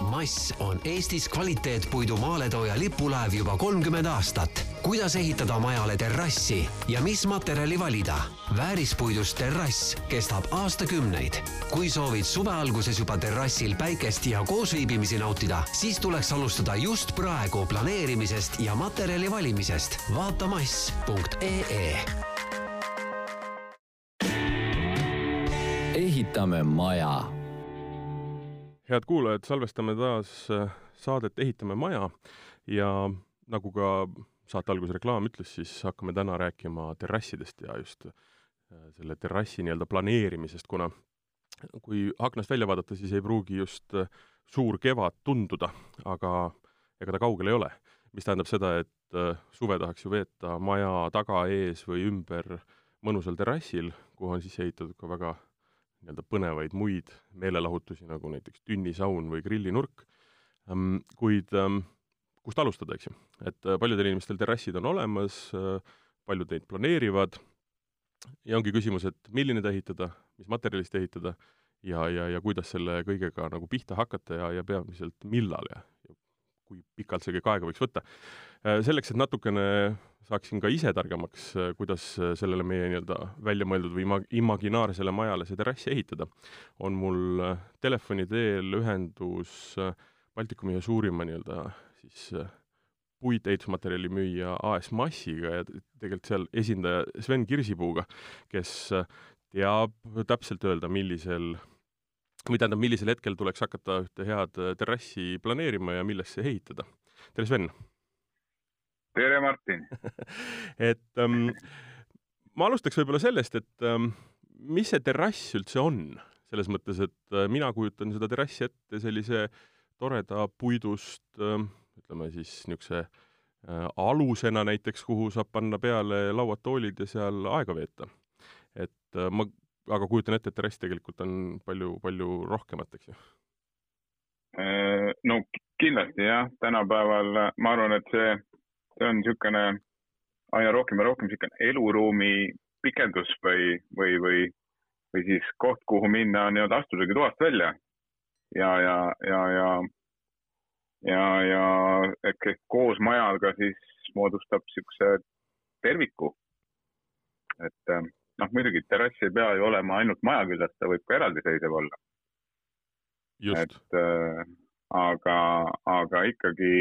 mass on Eestis kvaliteetpuidu maaletooja lipulaev juba kolmkümmend aastat. kuidas ehitada majale terrassi ja mis materjali valida? väärispuidust terrass kestab aastakümneid. kui soovid suve alguses juba terrassil päikest ja koosviibimisi nautida, siis tuleks alustada just praegu planeerimisest ja materjali valimisest. vaata mass.ee ehitame maja head kuulajad, salvestame taas äh, saadet Ehitame maja ja nagu ka saate alguse reklaam ütles, siis hakkame täna rääkima terrassidest ja just äh, selle terrassi nii-öelda planeerimisest, kuna kui aknast välja vaadata, siis ei pruugi just äh, suur kevad tunduda, aga ega ta kaugel ei ole. mis tähendab seda, et suve tahaks ju veeta maja taga, ees või ümber mõnusal terrassil, kuhu on sisse ehitatud ka väga nii-öelda põnevaid muid meelelahutusi, nagu näiteks tünnisaun või grillinurk, ehm, kuid ehm, kust alustada, eks ju. et äh, paljudel inimestel terrassid on olemas, äh, paljud neid planeerivad ja ongi küsimus, et milline ta ehitada, mis materjalist ehitada ja, ja, ja kuidas selle kõigega nagu pihta hakata ja, ja peamiselt millal ja, kui pikalt see kõik aega võiks võtta. Äh, selleks, et natukene saaksin ka ise targemaks, äh, kuidas äh, sellele meie nii-öelda välja mõeldud või ima-, imaginaarsele majale see terrass ehitada, on mul telefoni teel ühendus Baltikumi ühe suurima nii-öelda siis puitehitusmaterjali müüja AS Massiga ja tegelikult seal esindaja Sven Kirsipuuga, kes teab täpselt öelda, millisel või tähendab, millisel hetkel tuleks hakata ühte head terrassi planeerima ja millesse ehitada. tere, Sven! tere, Martin et ähm, ma alustaks võib-olla sellest, et ähm, mis see terrass üldse on? selles mõttes, et äh, mina kujutan seda terrassi ette sellise toreda puidust äh, ütleme siis niisuguse äh, alusena näiteks, kuhu saab panna peale lauad-toolid ja seal aega veeta. et äh, ma aga kujutan ette, et terrass tegelikult on palju, palju rohkemat, eks ju? Äh, no kindlasti jah, tänapäeval ma arvan, et see see on niisugune aina rohkem ja rohkem niisugune eluruumi pikendus või, või, või, või siis koht, kuhu minna nii-öelda astuda toast välja. ja, ja, ja, ja, ja, ja ehk koos majaga siis moodustab niisuguse terviku. et äh, noh, muidugi terrass ei pea ju olema ainult maja küljes, ta võib ka eraldiseisev olla. et äh, aga, aga ikkagi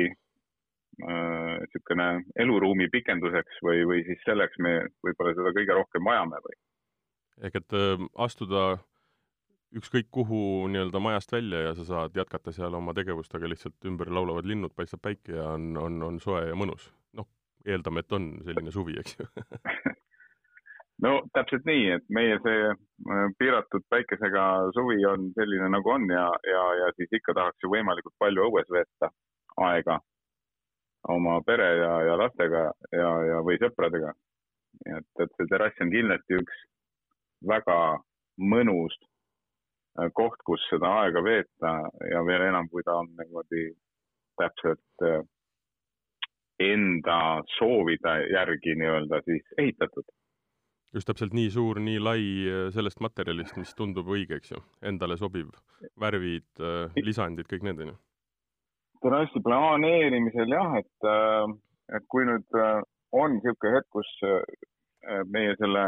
niisugune äh, eluruumi pikenduseks või, või siis selleks me võib-olla seda kõige rohkem vajame või. ehk et äh, astuda ükskõik kuhu nii-öelda majast välja ja sa saad jätkata seal oma tegevust, aga lihtsalt ümber laulavad linnud, paistab päike ja on, on, on soe ja mõnus. noh, eeldame, et on selline suvi, eks ju no täpselt nii, et meie see äh, piiratud päikesega suvi on selline, nagu on ja, ja, ja siis ikka tahaks ju võimalikult palju õues veeta aega oma pere ja, ja lastega ja, ja, või sõpradega. et, et see terrass on kindlasti üks väga mõnus äh, koht, kus seda aega veeta ja veel enam, kui ta on niimoodi täpselt äh, enda soovide järgi nii-öelda siis ehitatud. Just täpselt nii suur, nii lai äh, sellest materjalist, mis tundub õige, eks ju, endale sobiv, värvid, lisandid, kõik need, on ju. Terrassi planeerimisel jah, et, äh, et kui nüüd äh, on niisugune hetk, kus äh, meie selle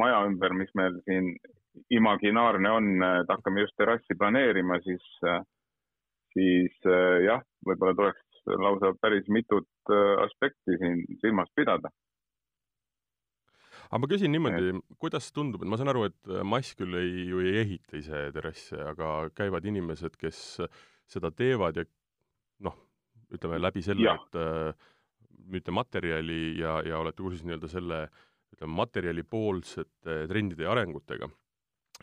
maja ümber, mis meil siin imaginaarne on, et hakkame just terrassi planeerima, siis, siis jah, võib-olla tuleks lausa päris mitut aspekti siin silmas pidada. Aga ma küsin niimoodi, kuidas tundub, et ma saan aru, et Mass küll ei, ju ei ehita ise terrasse, aga käivad inimesed, kes seda teevad ja noh, ütleme läbi selle, et äh, müüte materjali ja, ja olete kursis nii-öelda selle ütleme, materjalipoolsete trendide ja arengutega,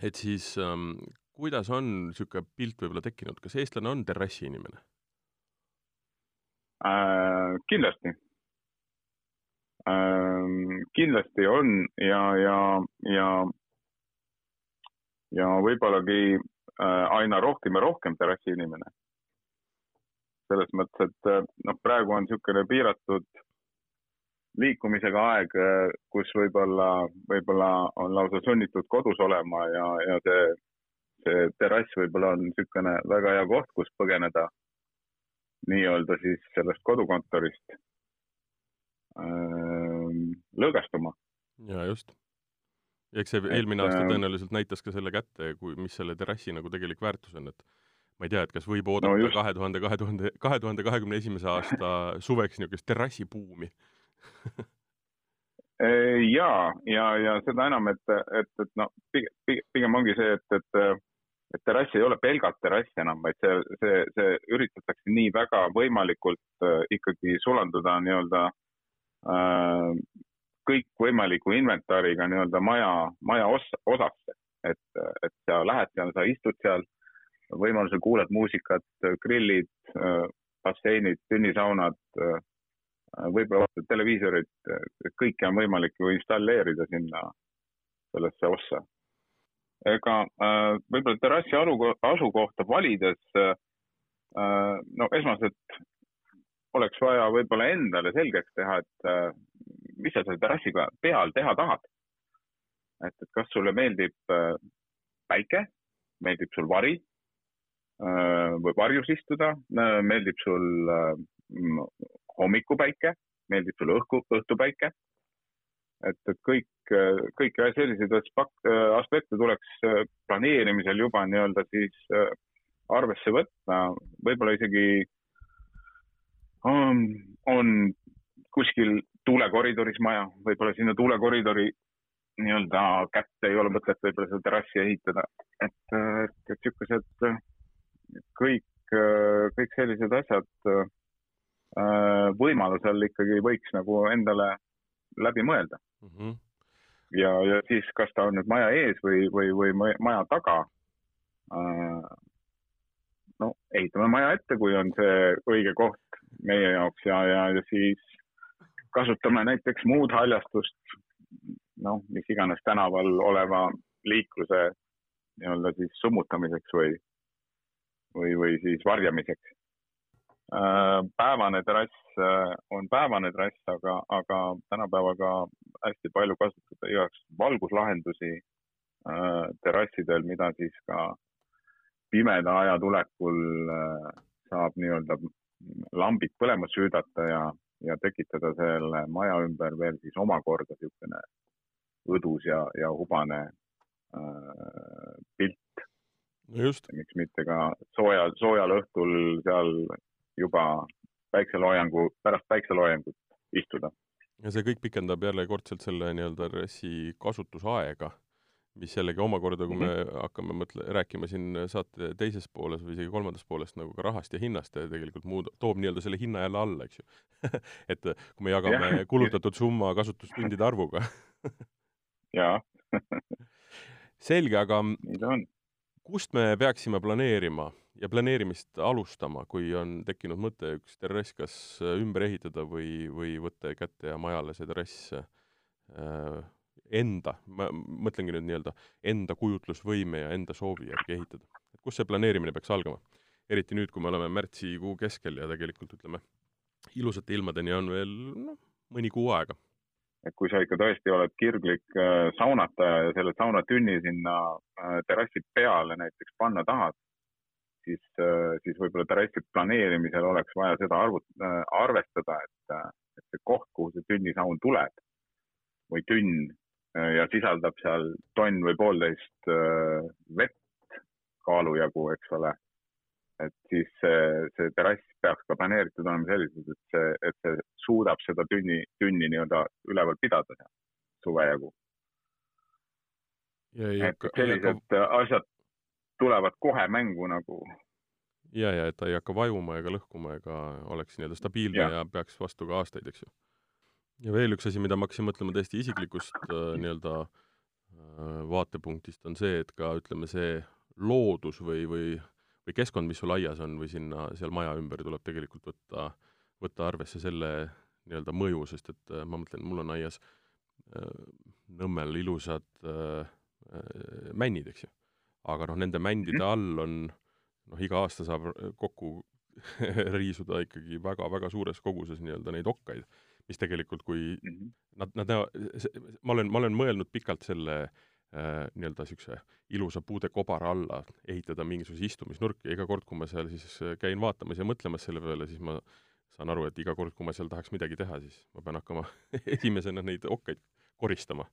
et siis ähm, kuidas on niisugune pilt võib-olla tekkinud, kas eestlane on terrassi inimene? Äh,? kindlasti äh,. kindlasti on ja, ja, ja, ja võib-ollagi äh, aina rohkem ja rohkem terrassi inimene selles mõttes, et eh, noh, praegu on niisugune piiratud liikumisega aeg, eh, kus võib-olla, võib-olla on lausa sunnitud kodus olema ja, ja see, see terrass võib-olla on niisugune väga hea koht, kus põgeneda nii-öelda siis sellest kodukontorist ähm, lõõgastuma. ja just. eks see eelmine aasta ähm, tõenäoliselt näitas ka selle kätte, kui, mis selle terrassi nagu tegelik väärtus on, et ma ei tea, et kas võib oodata kahe tuhande, kahe tuhande, kahe tuhande kahekümne esimese aasta suveks niisugust terrassibuumi ja, ja, ja seda enam, et, et, et noh, pigem, pigem ongi see, et, et, et terrass ei ole pelgalt terrass enam, vaid see, see, see üritatakse nii väga võimalikult äh, ikkagi sulanduda nii-öelda äh, kõikvõimaliku inventariga nii-öelda maja, maja os, osasse. et, et sa lähed seal, sa istud seal võimalusel kuulad muusikat, grillid, basseinid, tünnisaunad, võib-olla televiisorid, kõike on võimalik ju installeerida sinna sellesse ossa. ega võib-olla terrassi asukohta valides, no esmaselt oleks vaja võib-olla endale selgeks teha, et mis sa selle terrassiga peal teha tahad. et, et kas sulle meeldib päike, meeldib sul vari Äh, või varjus istuda, äh, meeldib sul äh, hommikupäike, meeldib sulle õhku, õhtupäike. et, et kõik, kõik selliseid aspekte tuleks planeerimisel juba nii-öelda siis arvesse võtta, võib-olla isegi on, on kuskil tuulekoridoris maja, võib-olla sinna tuulekoridori nii-öelda kätte ei ole mõtet võib-olla seda terrassi ehitada, et, et, et niisugused kõik, kõik sellised asjad äh, võimalusel ikkagi võiks nagu endale läbi mõelda mm. -hmm. ja, ja siis, kas ta on nüüd maja ees või, või, või maja taga. Äh, no ehitame maja ette, kui on see õige koht meie jaoks ja, ja, ja siis kasutame näiteks muud haljastust, noh, mis iganes tänaval oleva liikluse nii-öelda siis summutamiseks või või, või siis varjamiseks. Äh, päevane terrass äh, on päevane terrass, aga, aga tänapäeval ka hästi palju kasutada igaks valguslahendusi äh, terrassidel, mida siis ka pimeda aja tulekul saab nii-öelda lambid põlema süüdata ja, ja tekitada selle maja ümber veel siis omakorda niisugune õdus ja, ja hubane äh, pilt just. miks mitte ka soojal, soojal õhtul seal juba päikseloojangu, pärast päikseloojangut istuda. ja see kõik pikendab järjekordselt selle nii-öelda RES-i kasutusaega, mis jällegi omakorda, kui me mm -hmm. hakkame mõtle-, rääkima siin saate teises pooles või isegi kolmandas pooles nagu ka rahast ja hinnast ja tegelikult muud, toob nii-öelda selle hinna jälle alla, eks ju et kui me jagame ja. kulutatud summa kasutustundide arvuga jaa selge, aga kust me peaksime planeerima ja planeerimist alustama, kui on tekkinud mõte üks terrass kas ümber ehitada või, või võtta kätte ja majale see terrass äh, enda, ma mõtlengi nüüd nii-öelda enda kujutlusvõime ja enda soovi järgi ehitada. et kust see planeerimine peaks algama? eriti nüüd, kui me oleme märtsikuu keskel ja tegelikult ütleme, ilusate ilmadeni on veel noh, mõni kuu aega et kui sa ikka tõesti oled kirglik äh, saunataja ja selle saunatünni sinna äh, terrassi peale näiteks panna tahad, siis, äh, siis võib-olla terrassi planeerimisel oleks vaja seda arvut-, arvestada, et, et see koht, kuhu see tünnisaun tuleb või tünn ja sisaldab seal tonn või poolteist vett kaalu jagu, eks ole et siis see, see terrass peaks ka planeeritud olema selliselt, et see, et see suudab seda tünni, tünni nii-öelda üleval pidada suve jagu. et sellised hakka... asjad tulevad kohe mängu nagu. ja, ja et ta ei hakka vajuma ega lõhkuma ega oleks nii-öelda stabiilne ja. ja peaks vastu ka aastaid, eks ju. Ja veel üks asi, mida ma hakkasin mõtlema täiesti isiklikust äh, nii-öelda äh, vaatepunktist, on see, et ka ütleme, see loodus või, või või keskkond, mis sul aias on või sinna, seal maja ümber tuleb tegelikult võtta, võtta arvesse selle nii-öelda mõju, sest et äh, ma mõtlen, mul on aias äh, Nõmmel ilusad männid, eks ju. aga noh, nende mändide mhm. all on noh, iga aasta saab kokku riisuda ikkagi väga-väga suures koguses nii-öelda neid okkaid, mis tegelikult, kui mm -hmm. nad, nad näevad, ma olen, ma olen mõelnud pikalt selle äh, nii-öelda niisuguse ilusa puude kobara alla ehitada mingisuguse istumisnurki ja iga kord, kui ma seal siis äh, käin vaatamas ja mõtlemas selle peale, siis ma saan aru, et iga kord, kui ma seal tahaks midagi teha, siis ma pean hakkama esimesena neid okkaid koristama.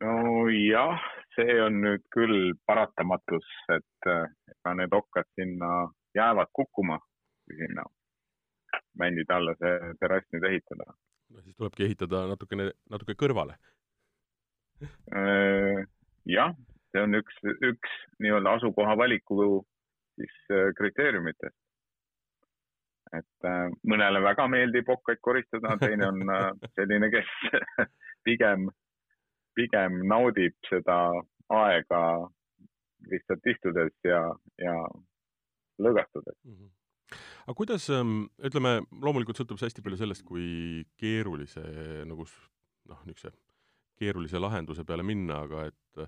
nojah, see on nüüd küll paratamatus, et ega need okkad sinna jäävad kukkuma, kui sinna männide alla see terrass nüüd ehitada. no siis tulebki ehitada natukene, natuke kõrvale. Äh, jah, see on üks, üks nii-öelda asukoha valiku siis äh, kriteeriumitest. et äh, mõnele väga meeldib okkaid koristada, teine on selline, kes pigem, pigem naudib seda aega lihtsalt istudes ja, ja lõõgastudes mm. -hmm aga kuidas, ähm, ütleme, loomulikult sõltub see hästi palju sellest, kui keerulise nagu noh, niisuguse keerulise lahenduse peale minna, aga et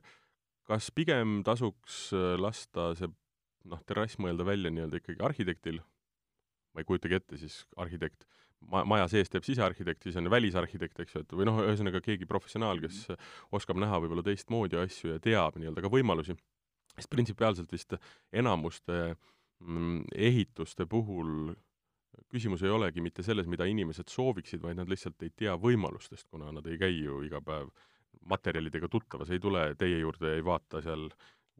kas pigem tasuks äh, lasta see noh, terrass mõelda välja nii-öelda ikkagi arhitektil, ma ei kujutagi ette siis arhitekt, ma-, maja sees teeb sisearhitekt, siis on välisarhitekt, eks ju, et või noh, ühesõnaga keegi professionaal, kes oskab näha võib-olla teistmoodi asju ja teab nii-öelda ka võimalusi, sest printsipiaalselt vist enamuste äh, ehituste puhul küsimus ei olegi mitte selles, mida inimesed sooviksid, vaid nad lihtsalt ei tea võimalustest, kuna nad ei käi ju iga päev materjalidega tuttavas, ei tule teie juurde ei vaata seal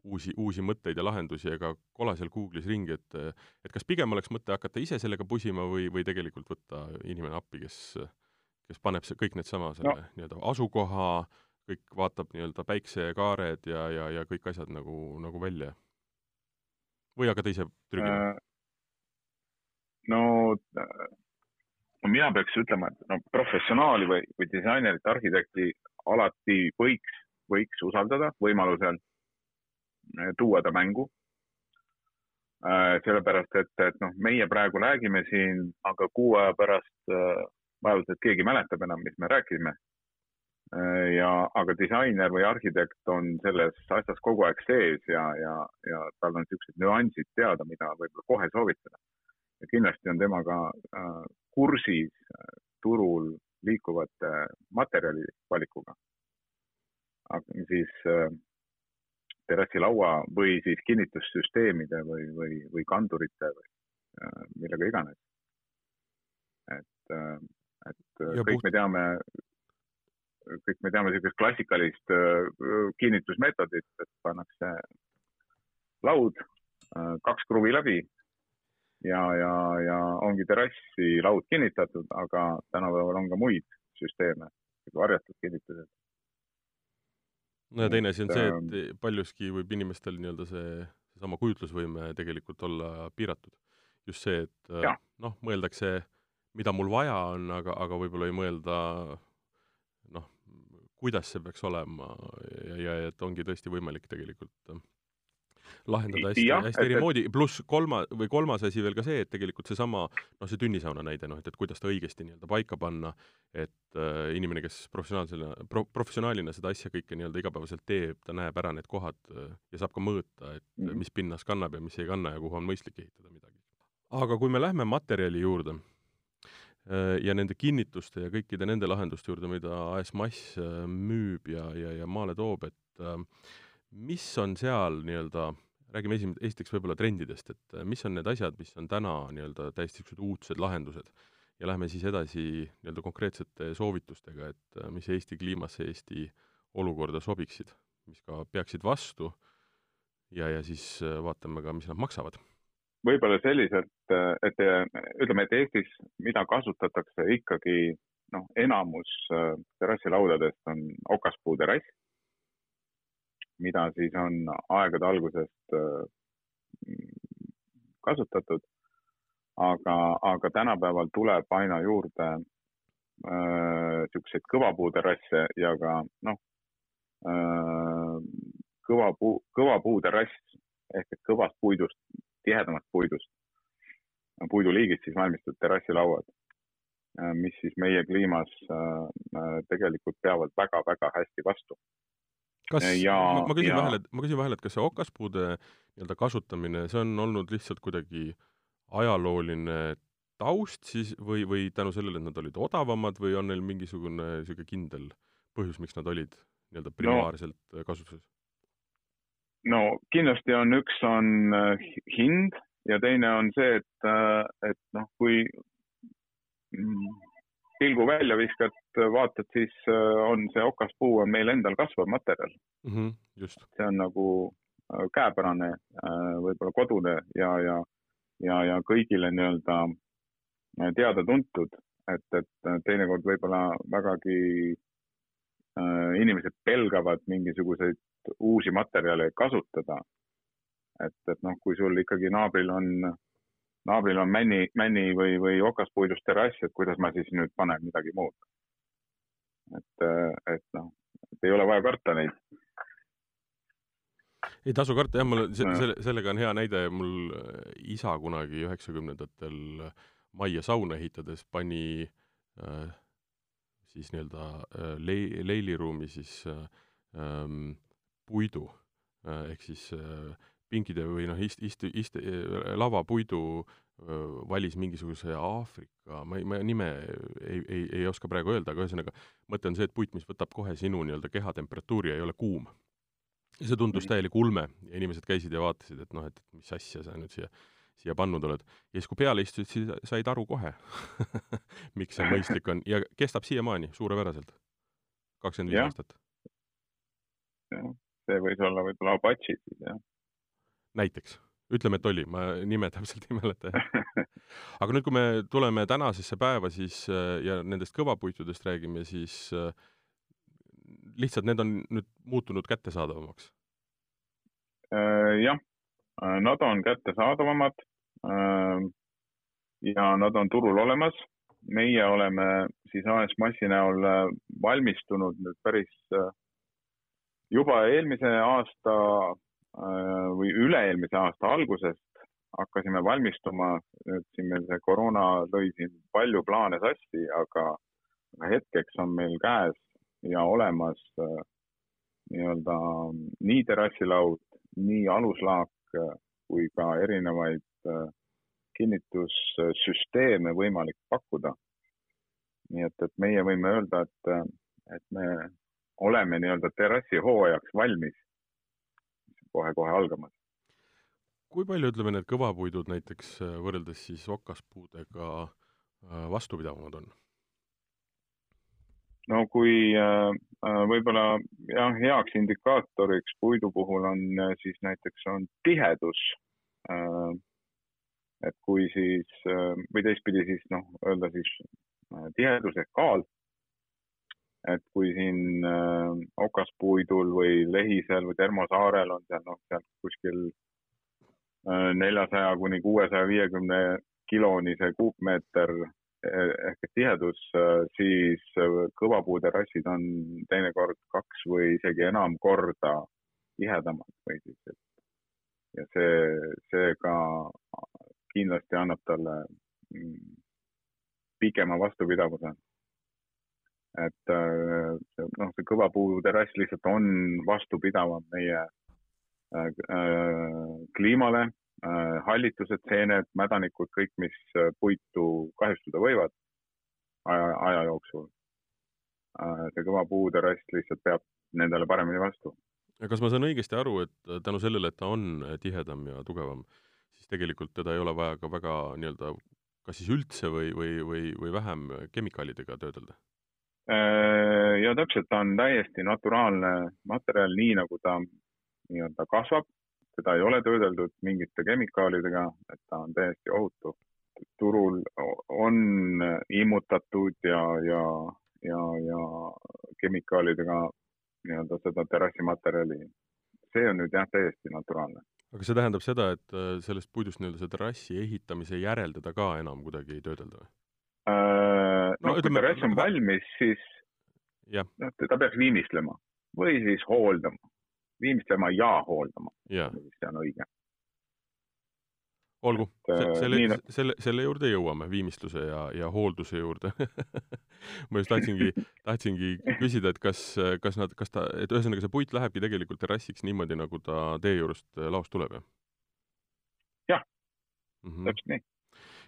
uusi, uusi mõtteid ja lahendusi ega kola seal Google'is ringi, et et kas pigem oleks mõte hakata ise sellega pusima või, või tegelikult võtta inimene appi, kes, kes paneb see, kõik needsama selle no. nii-öelda asukoha, kõik vaatab nii-öelda päiksekaared ja, ja, ja kõik asjad nagu, nagu välja või hakkad ise trügima? Äh, no mina peaks ütlema, et no professionaali või, või disainerit, arhitekti alati võiks, võiks usaldada võimalusel äh, tuua ta mängu. Äh, sellepärast, et, et noh, meie praegu räägime siin, aga kuu aja pärast vaevalt, et keegi mäletab enam, mis me rääkisime Äh, ja, aga disainer või arhitekt on selles asjas kogu aeg sees ja, ja, ja tal on niisugused nüansid teada, mida võib-olla kohe soovitada. ja kindlasti on temaga äh, kursis äh, turul liikuvate materjali valikuga. siis äh, terrassilaua või siis kinnitussüsteemide või, või, või kandurite või äh, millega iganes. et, äh, et ja kõik puht... me teame kõik me teame niisugust klassikalist äh, kinnitusmeetodit, et pannakse laud, äh, kaks kruvi läbi ja, ja, ja ongi terrassi laud kinnitatud, aga tänapäeval on ka muid süsteeme, varjatud kinnitused. no ja teine asi on see, et ähm, paljuski võib inimestel nii-öelda see, seesama kujutlusvõime tegelikult olla piiratud. just see, et äh, noh, mõeldakse, mida mul vaja on, aga, aga võib-olla ei mõelda kuidas see peaks olema ja, ja et ongi tõesti võimalik tegelikult äh, lahendada hästi, hästi eri moodi, pluss kolma, või kolmas asi veel ka see, et tegelikult seesama, noh, see tünnisauna näide, noh, et, et kuidas ta õigesti nii-öelda paika panna, et äh, inimene, kes professionaalsena pro,, professionaalina seda asja kõike nii-öelda igapäevaselt teeb, ta näeb ära need kohad äh, ja saab ka mõõta, et mm -hmm. mis pinnas kannab ja mis ei kanna ja kuhu on mõistlik ehitada midagi. aga kui me lähme materjali juurde ja nende kinnituste ja kõikide nende lahenduste juurde, mida AS Mass äh, müüb ja, ja, ja maale toob, et äh, mis on seal nii-öelda, räägime esim-, esiteks võib-olla trendidest, et mis on need asjad, mis on täna nii-öelda täiesti niisugused uudsed lahendused? Ja lähme siis edasi nii-öelda konkreetsete soovitustega, et mis Eesti kliimasse, Eesti olukorda sobiksid, mis ka peaksid vastu. Ja, ja siis vaatame ka, mis nad maksavad võib-olla selliselt, et ütleme, et Eestis, mida kasutatakse ikkagi noh, enamus äh, terrassilaudadest on okaspuu terrass, mida siis on aegade algusest äh, kasutatud. aga, aga tänapäeval tuleb aina juurde niisuguseid äh, kõvapuuterrasse ja ka noh äh,, kõva puu, kõva puuterrass ehk et kõvast puidust tihedamast puidust, puiduliigist siis valmistatud terrassilauad, äh, mis siis meie kliimas äh, tegelikult peavad väga-väga hästi vastu. kas, ma, ma küsin ja... vahele, ma küsin vahele, et kas see okaspuude nii-öelda kasutamine, see on olnud lihtsalt kuidagi ajalooline taust siis või, või tänu sellele, et nad olid odavamad või on neil mingisugune niisugune kindel põhjus, miks nad olid nii-öelda primaarselt no, kasutuses? No kindlasti on, üks on hind ja teine on see, et, et noh, kui pilgu välja viskad, vaatad, siis on see okaspuu on meil endal kasvav materjal mm. -hmm, just. see on nagu käepärane, võib-olla kodune ja, ja, ja, ja kõigile nii-öelda teada-tuntud, et, et teinekord võib-olla vägagi äh, inimesed pelgavad mingisuguseid uusi materjale kasutada. et, et noh, kui sul ikkagi naabril on, naabril on männi, männi või, või okaspuidust terrass, et kuidas ma siis nüüd panen midagi muud. et, et noh, et ei ole vaja karta neid ei tasu karta jah, mul selle, sellega on hea näide, mul isa kunagi üheksakümnendatel majja sauna ehitades pani äh, siis nii-öelda äh, lei-, leiliruumi siis äh, ähm, puidu äh, ehk siis äh, pinkide või noh, ist-, ist-, ist-, lavapuidu äh, valis mingisuguse Aafrika, ma ei, ma nime ei, ei, ei oska praegu öelda, aga ühesõnaga mõte on see, et puit, mis võtab kohe sinu nii-öelda kehatemperatuuri ei ole kuum. ja see tundus täielik ulme ja inimesed käisid ja vaatasid, et noh, et mis asja sa nüüd siia siia pannud oled. ja siis, kui peale istusid, siis said aru kohe miks see mõistlik on ja kestab siiamaani suurepäraselt. kakskümmend viis aastat. See võis olla võib-olla Apache siis, jah. näiteks, ütleme, et oli, ma nime täpselt ei mäleta, aga nüüd, kui me tuleme tänasesse päeva, siis ja nendest kõvapuitudest räägime, siis lihtsalt need on nüüd muutunud kättesaadavamaks? Äh, jah, nad on kättesaadavamad Äh, ja nad on turul olemas. meie oleme siis AS Massi näol äh, valmistunud nüüd päris äh, juba eelmise aasta või üle-eelmise aasta algusest hakkasime valmistuma, nüüd siin meil see koroona lõi siin palju plaane sassi, aga hetkeks on meil käes ja olemas nii-öelda nii terrassilaud, nii aluslaak kui ka erinevaid Äh, kinnitussüsteeme võimalik pakkuda. nii et, et meie võime öelda, et, et me oleme nii-öelda terrassihooajaks valmis kohe-kohe algamas. kui palju, ütleme, need kõvapuidud näiteks äh, võrreldes siis okaspuudega äh, vastupidavamad on? no kui võib-olla jah, heaks indikaatoriks puidu puhul on siis näiteks on tihedus et kui siis äh, või teistpidi siis noh, öelda siis äh, tihedus ehk kaal. Et kui siin äh, okaspuidul või lehisel või termosaarel on seal noh, seal kuskil neljasaja kuni kuuesaja viiekümne kiloni see kuupmeeter ehk et tihedus, siis kõvapuuterrassid on teinekord kaks või isegi enam korda tihedamad või siis, et ja see, seega kindlasti annab talle mm, pikema vastupidavuse. Et äh, noh, see kõva puuterrass lihtsalt on vastupidavam meie äh, äh, kliimale, hallitused, seened, mädanikud, kõik, mis puitu kahjustada võivad aja, aja jooksul. see kõva puuterrass lihtsalt peab nendele paremini vastu. ja kas ma saan õigesti aru, et tänu sellele, et ta on tihedam ja tugevam, siis tegelikult teda ei ole vaja ka väga nii-öelda kas siis üldse või, või, või, või vähem kemikaalidega töödelda? Äh, ja täpselt, ta on täiesti naturaalne materjal, nii nagu ta nii-öelda kasvab, teda ei ole töödeldud mingite kemikaalidega, et ta on täiesti ohutu. turul on immutatud ja, ja, ja, ja kemikaalidega nii-öelda seda terrassimaterjali. see on nüüd jah, täiesti naturaalne aga see tähendab seda, et äh, sellest puidust nii-öelda see terrassi ehitamise järel teda ka enam kuidagi ei töödelda või äh,? no, no kui terrass on valmis, siis noh, ta peaks viimistlema või siis hooldama. viimistlema ja hooldama. see on õige olgu, selle, nii... selle, selle juurde jõuame, viimistluse ja, ja hoolduse juurde ma just tahtsingi, tahtsingi küsida, et kas, kas nad, kas ta, et ühesõnaga see puit lähebki tegelikult terrassiks niimoodi, nagu ta tee juurest laost tuleb, jah? jah mm -hmm., täpselt nii.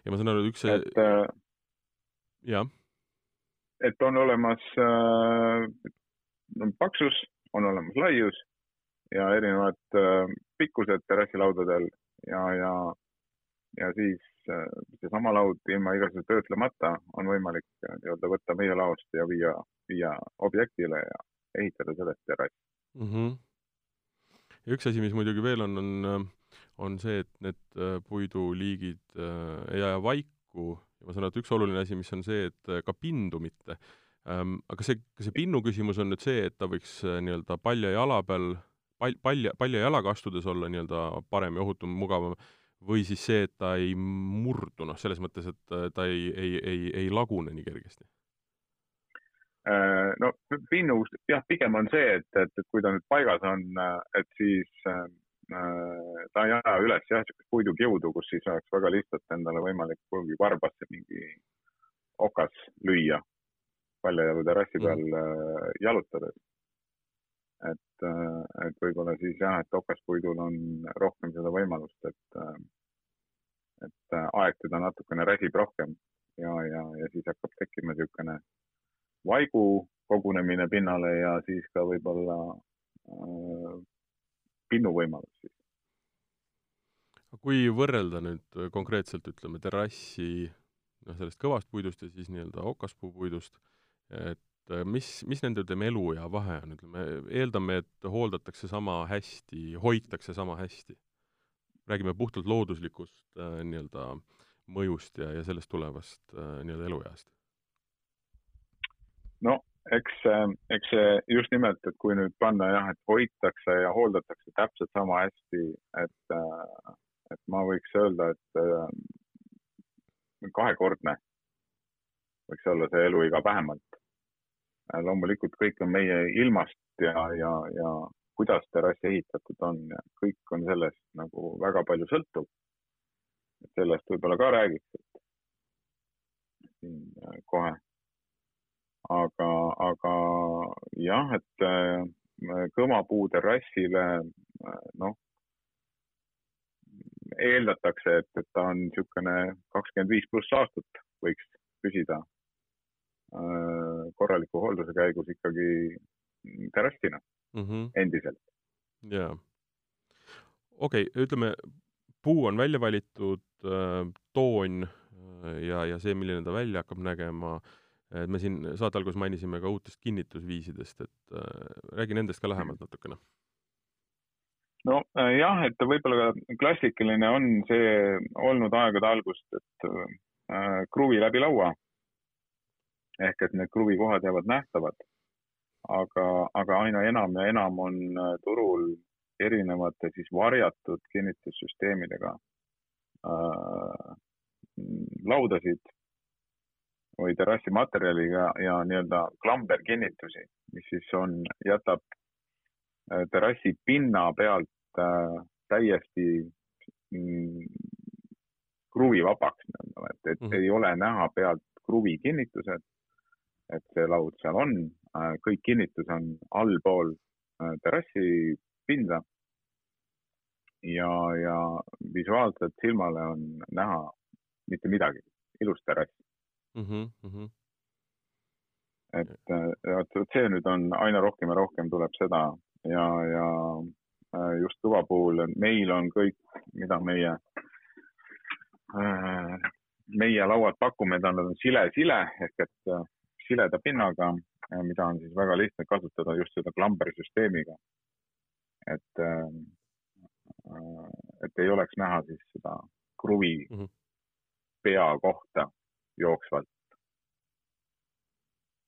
ja ma saan aru, üks see et, äh, jah. Et on olemas äh, paksus on olemas laius ja erinevad pikkused terrassilaudadel ja, ja, ja siis seesama laud ilma igasuguse töötlemata on võimalik nii-öelda võtta meie laost ja viia, viia objektile ja ehitada sellest terrass mm. -hmm. ja üks asi, mis muidugi veel on, on, on see, et need puiduliigid ei aja vaiku ja ma saan aru, et üks oluline asi, mis on see, et ka pindu mitte ähm,. aga see, kas see pinnu küsimus on nüüd see, et ta võiks nii-öelda palja jala peal pal-, palja, palja jalaga astudes olla nii-öelda parem ja ohutum, mugavam, või siis see, et ta ei murdu, noh, selles mõttes, et ta ei, ei, ei, ei lagune nii kergesti? Äh, no pinnus jah, pigem on see, et, et, et kui ta nüüd paigas on, et siis äh, ta ei aja üles jah, niisugust puidukiudu, kus siis oleks väga lihtsalt endale võimalik kuhugi varbasse mingi okas lüüa paljajalu terrassi peal mm. Äh, jalutades et, äh, et võib-olla siis jah, et okaspuidul on rohkem seda võimalust, et, äh, et äh, aeg teda natukene räsib rohkem ja, ja, ja siis hakkab tekkima niisugune vaigu kogunemine pinnale ja siis ka võib-olla äh, pinnuvõimalus siis. kui võrrelda nüüd konkreetselt, ütleme, terrassi noh, sellest kõvast puidust ja siis nii-öelda okaspuupuidust, et et äh, mis, mis nende, ütleme, eluea vahe on, ütleme, eeldame, et hooldatakse sama hästi, hoitakse sama hästi. räägime puhtalt looduslikust äh, nii-öelda mõjust ja, ja sellest tulevast äh, nii-öelda elueast. no eks, äh, eks see just nimelt, et kui nüüd panna jah, et hoitakse ja hooldatakse täpselt sama hästi, et, äh, et ma võiks öelda, et kahekordne võiks olla see eluiga vähemalt Äh, loomulikult kõik on meie ilmast ja, ja, ja kuidas terrass ehitatud on ja kõik on sellest nagu väga palju sõltub. sellest võib-olla ka räägiks, et siin äh, kohe. Aga, aga jah, et äh, kõmapuu terrassile noh, eeldatakse, et, et ta on niisugune kakskümmend viis pluss aastat võiks püsida Äh, korraliku hoolduse käigus ikkagi terrassina mm -hmm. endiselt. jaa. okei okay,, ütleme, puu on välja valitud äh,, toon äh, ja, ja see, milline ta välja hakkab nägema, et me siin saate alguses mainisime ka uutest kinnitusviisidest, et äh, räägi nendest ka lähemalt natukene. No äh, et võib-olla klassikaline on see olnud aegade algust, et äh, kruvi läbi laua. Ehk et need kruvikohad jäävad nähtavad. aga, aga aina enam ja enam on äh, turul erinevate siis varjatud kinnitussüsteemidega äh, laudasid või terrassimaterjaliga ja nii-öelda klamberkinnitusi, mis siis on, jätab äh, terrassi pinna pealt äh, täiesti mm, kruvivabaks nii-öelda, et, et mm -hmm. ei ole näha pealt kruvikinnitused et see laud seal on, äh, kõik kinnitus on allpool äh, terrassi pinda. ja, ja visuaalselt silmale on näha mitte midagi, ilus terrass mm. -hmm, mm -hmm. et, äh, et see nüüd on aina rohkem ja rohkem tuleb seda ja, ja just kõva puhul meil on kõik, mida meie meie lauad pakume, ta on sile-sile ehk et sileda pinnaga, äh, mida on siis väga lihtne kasutada just seda klambersüsteemiga. et, äh, et ei oleks näha siis seda kruvi mm -hmm. pea kohta jooksvalt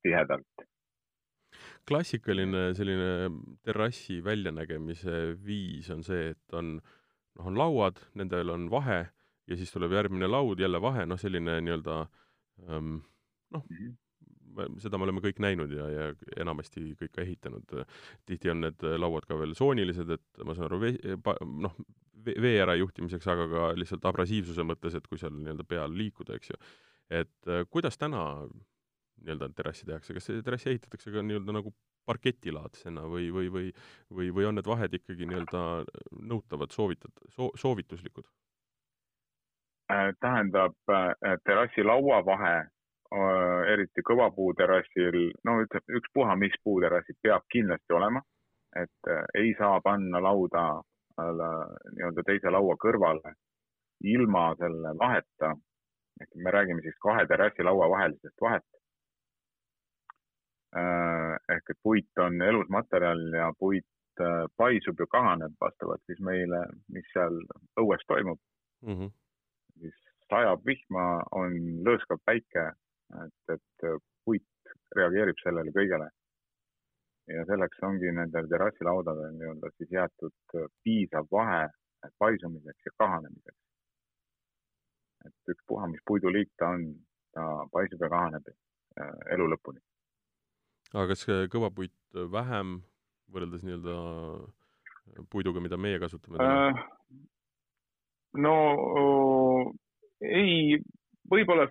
tihedalt. klassikaline selline terrassi väljanägemise viis on see, et on, noh, on lauad, nendel on vahe ja siis tuleb järgmine laud, jälle vahe, noh, selline nii-öelda ähm, noh -hmm seda me oleme kõik näinud ja, ja enamasti kõik ka ehitanud. tihti on need lauad ka veel soonilised, et ma saan aru, vee, noh, vee ärajuhtimiseks, aga ka lihtsalt abrasiivsuse mõttes, et kui seal nii-öelda peal liikuda, eks ju. Et äh, kuidas täna nii-öelda terrassi tehakse, kas see terrass ehitatakse ka nii-öelda nagu parketilaadsena või, või, või, või, või on need vahed ikkagi nii-öelda nõutavad, soovitad- so,, soovituslikud? Äh, tähendab, äh, terrassi laua vahe Äh, eriti kõvapuuterrassil, no ütleme, ükspuha mis puuterrassil peab kindlasti olema et ei saa panna lauda nii-öelda teise laua kõrvale ilma selle vaheta. Ehk me räägime siis kahe terrassilaua vahelisest vahet. ehk et puit on elus materjal ja puit paisub ja kahaneb vastavalt siis meile, mis seal õues toimub mm. -hmm. siis sajab vihma, on lõõskav päike, et, et puit reageerib sellele kõigele. ja selleks ongi nendel terrassilaudadel nii-öelda siis jäetud piisav vahe paisumiseks ja kahanemiseks. Et ükspuha, mis puiduliik ta on, ta paisub ja kahaneb äh, elu lõpuni. aga kas kõvapuit vähem võrreldes nii-öelda puiduga, mida meie kasutame äh,? no ei, võib-olla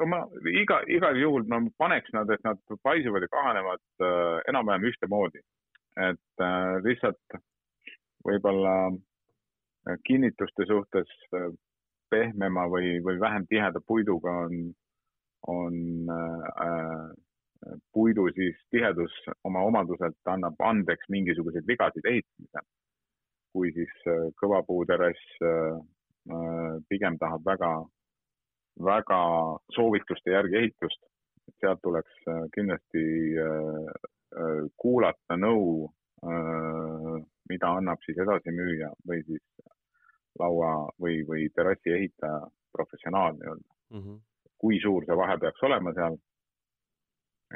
no ma iga, igal juhul ma paneks nad, et nad paisuvad ja kahanevad äh, enam-vähem ühtemoodi. et äh, lihtsalt võib-olla äh, kinnituste suhtes äh, pehmema või, või vähem tiheda puiduga on, on äh, puidu siis tihedus oma omaduselt annab andeks mingisuguseid vigasid ehitamisel. kui siis äh, kõvapuuterrass äh, Äh, pigem tahab väga, väga soovituste järgi ehitust. sealt tuleks äh, kindlasti äh, kuulata nõu, mida annab siis edasimüüja või siis laua või, või terrassi ehitaja, professionaal nii-öelda mm. -hmm. kui suur see vahe peaks olema seal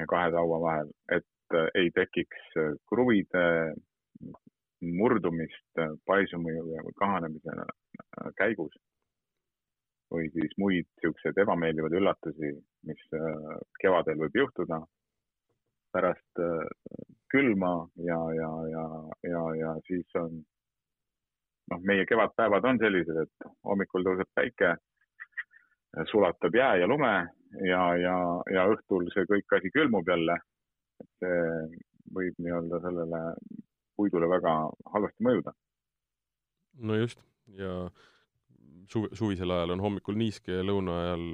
kahe laua vahel, et ei tekiks kruvide murdumist paisumise või kahanemise käigus või siis muid niisuguseid ebameeldivaid üllatusi, mis kevadel võib juhtuda pärast külma ja, ja, ja, ja, ja siis on noh, meie kevadpäevad on sellised, et hommikul tõuseb päike, sulatab jää ja lume ja, ja, ja õhtul see kõik asi külmub jälle. et see võib nii-öelda sellele puidule väga halvasti mõjuda. no just ja suv, suvisel ajal on hommikul niiske ja lõuna ajal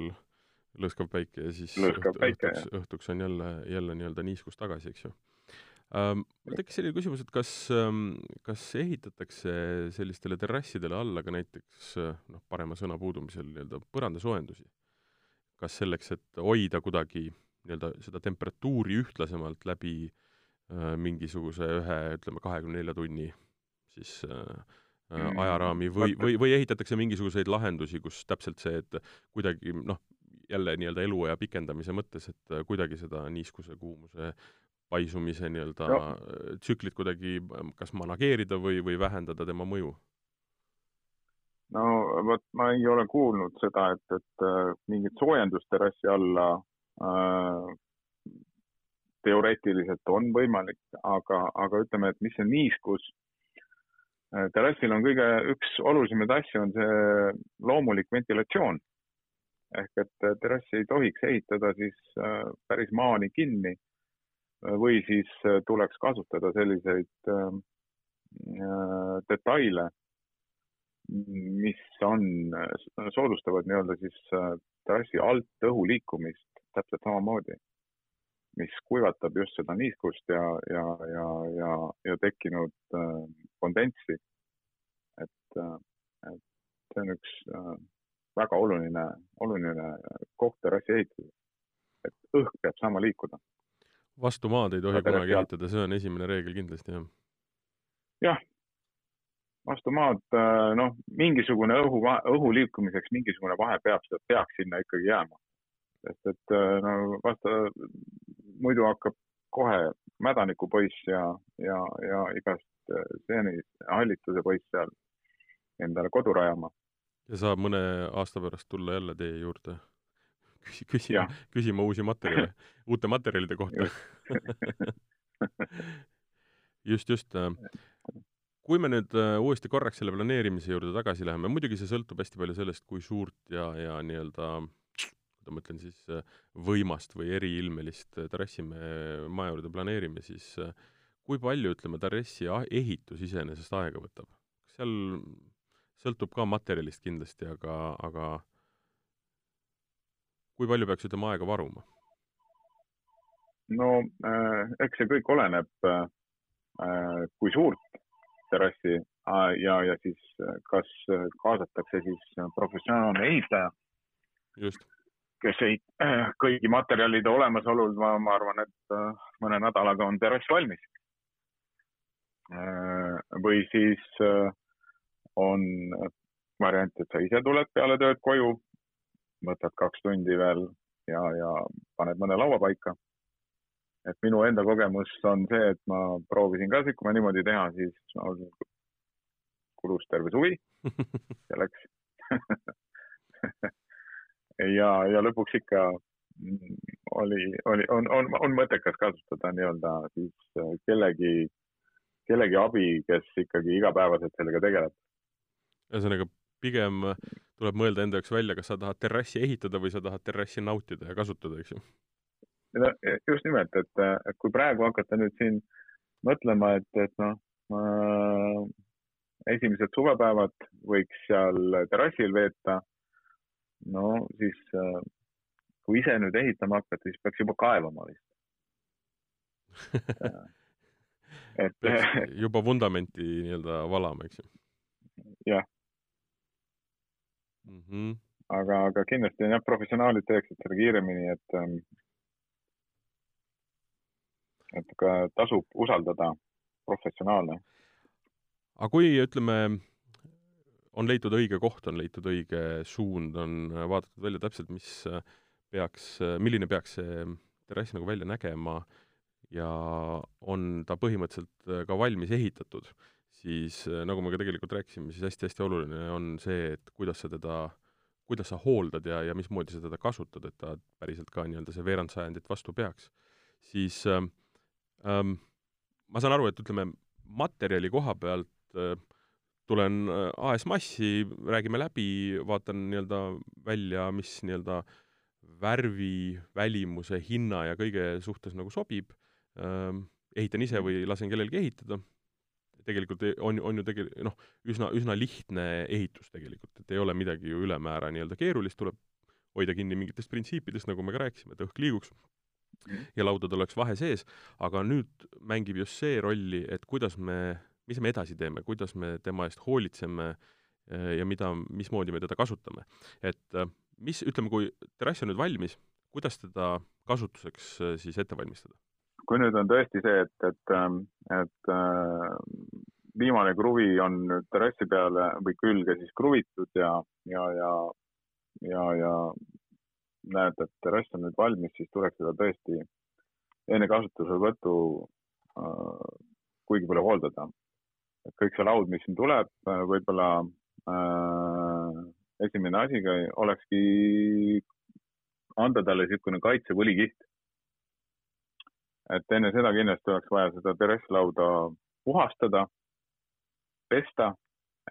lõõskav päike ja siis lõõskav päike, õhtuks, õhtuks on jälle, jälle nii-öelda niiskus tagasi, eks ju. Mul tekkis selline küsimus, et kas ähm,, kas ehitatakse sellistele terrassidele alla ka näiteks noh, parema sõna puudumisel nii-öelda põrandasoojendusi? kas selleks, et hoida kuidagi nii-öelda seda temperatuuri ühtlasemalt läbi äh, mingisuguse ühe, ütleme, kahekümne nelja tunni siis äh, Äh, mm. ajaraami või, või, või ehitatakse mingisuguseid lahendusi, kus täpselt see, et kuidagi noh, jälle nii-öelda eluea pikendamise mõttes, et kuidagi seda niiskuse, kuumuse paisumise nii-öelda tsüklit kuidagi kas manageerida või, või vähendada tema mõju? no vot, ma ei ole kuulnud seda, et, et äh, mingit soojendust terrassi alla äh, teoreetiliselt on võimalik, aga, aga ütleme, et mis see niiskus Äh, terrassil on kõige, üks olulisemaid asju on see loomulik ventilatsioon. ehk et äh, terrassi ei tohiks ehitada siis päris maani kinni või siis tuleks kasutada selliseid detaile, mis on, soodustavad nii-öelda siis terrassi alt õhu liikumist täpselt samamoodi mis kuivatab just seda niiskust ja, ja, ja, ja, ja tekkinud äh, kondentsi. et, äh, et see on üks äh, väga oluline, oluline koht terrassi ehituses. et õhk peab saama liikuda. Vastu maad ei tohi kunagi ehitada, see on esimene reegel kindlasti, jah? jah, vastu maad, äh, noh, mingisugune õhu, õhu liikumiseks mingisugune vahe peab, peaks sinna ikkagi jääma sest et äh, no vaata, muidu hakkab kohe mädanikupoiss ja, ja, ja igast äh, seenis hallituse poiss seal endale kodu rajama. ja saab mõne aasta pärast tulla jälle teie juurde küsima, küsima uusi materjale, uute materjalide kohta just, just. Äh, kui me nüüd uuesti korraks selle planeerimise juurde tagasi läheme, muidugi see sõltub hästi palju sellest, kui suurt ja, ja nii-öelda ma mõtlen siis äh, võimast või eriilmelist äh, terrassi me maja juurde planeerime, siis äh, kui palju, ütleme, terrassi ehitus iseenesest aega võtab? seal sõltub ka materjalist kindlasti, aga, aga kui palju peaks, ütleme, aega varuma? no eks see kõik oleneb, kui suurt terrassi ja, ja siis kas kaasatakse siis professionaalne ehitaja. kes ehit-, kõigi materjalide olemasolul, ma, ma arvan, et mõne nädalaga on terrass valmis. või siis on variant, et sa ise tuled peale tööd koju, võtad kaks tundi veel ja, ja paned mõne laua paika. et minu enda kogemus on see, et ma proovisin ka, kui ma niimoodi teha, siis kulus terve suvi selleks ja, ja lõpuks ikka oli, oli, on, on, on mõttekas kasutada nii-öelda siis kellegi, kellegi abi, kes ikkagi igapäevaselt sellega tegeleb. ühesõnaga, pigem tuleb mõelda enda jaoks välja, kas sa tahad terrassi ehitada või sa tahad terrassi nautida ja kasutada, eks ju. just nimelt, et, et kui praegu hakata nüüd siin mõtlema, et, et noh äh,, esimesed suvepäevad võiks seal terrassil veeta, no siis äh, kui ise nüüd ehitama hakata, siis peaks juba kaevama vist et juba vundamenti nii-öelda valama, eks ju? jah mm. -hmm. aga, aga kindlasti on jah, professionaalid teeksid seda kiiremini, et, ähm, et ka tasub usaldada professionaale. aga kui, ütleme, on leitud õige koht, on leitud õige suund, on vaadatud välja täpselt, mis peaks, milline peaks see terrass nagu välja nägema ja on ta põhimõtteliselt ka valmis ehitatud siis äh, nagu me ka tegelikult rääkisime, siis hästi-hästi oluline on see, et kuidas sa teda, kuidas sa hooldad ja, ja mismoodi sa teda kasutad, et ta päriselt ka nii-öelda see veerand sajandit vastu peaks. siis ähm, ähm, ma saan aru, et ütleme, materjali koha pealt äh, tulen äh, AS Massi, räägime läbi, vaatan nii-öelda välja, mis nii-öelda värvi, välimuse, hinna ja kõige suhtes nagu sobib ähm,, ehitan ise või lasen kellelgi ehitada tegelikult on, on ju tegel-, noh, üsna, üsna lihtne ehitus tegelikult, et ei ole midagi ju ülemäära nii-öelda keerulist, tuleb hoida kinni mingitest printsiipidest, nagu me ka rääkisime, et õhk liiguks ja laudadel oleks vahe sees, aga nüüd mängib just see rolli, et kuidas me, mis me edasi teeme, kuidas me tema eest hoolitseme eh, ja mida, mismoodi me teda kasutame. et eh, mis, ütleme, kui terrass on nüüd valmis, kuidas teda kasutuseks eh, siis ette valmistada? Kui nüüd on tõesti see, et, et, ähm, et äh, viimane kruvi on nüüd terrassi peale või külge siis kruvitud ja, ja, ja, ja, ja näed, et terrass on nüüd valmis, siis tuleks seda tõesti enne kasutuselevõttu äh, kuigi palju hooldada. et kõik see laud, mis siin tuleb, äh, võib-olla äh, esimene asi olekski anda talle niisugune kaitsevõlikiht et enne seda kindlasti oleks vaja seda terrasslauda puhastada, pesta,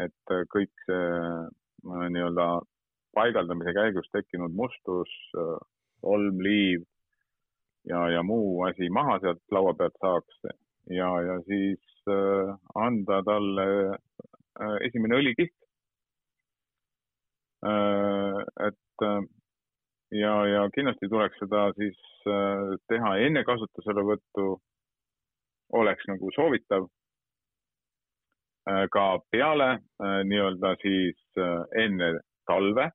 et kõik see äh, nii-öelda paigaldamise käigus tekkinud mustus, äh, liiv ja, ja muu asi maha sealt laua pealt saaks ja, ja siis äh, anda talle esimene õlikiht et ja, ja kindlasti tuleks seda siis äh, teha enne kasutuselevõttu, oleks nagu soovitav. Äh, ka peale äh, nii-öelda siis enne talve.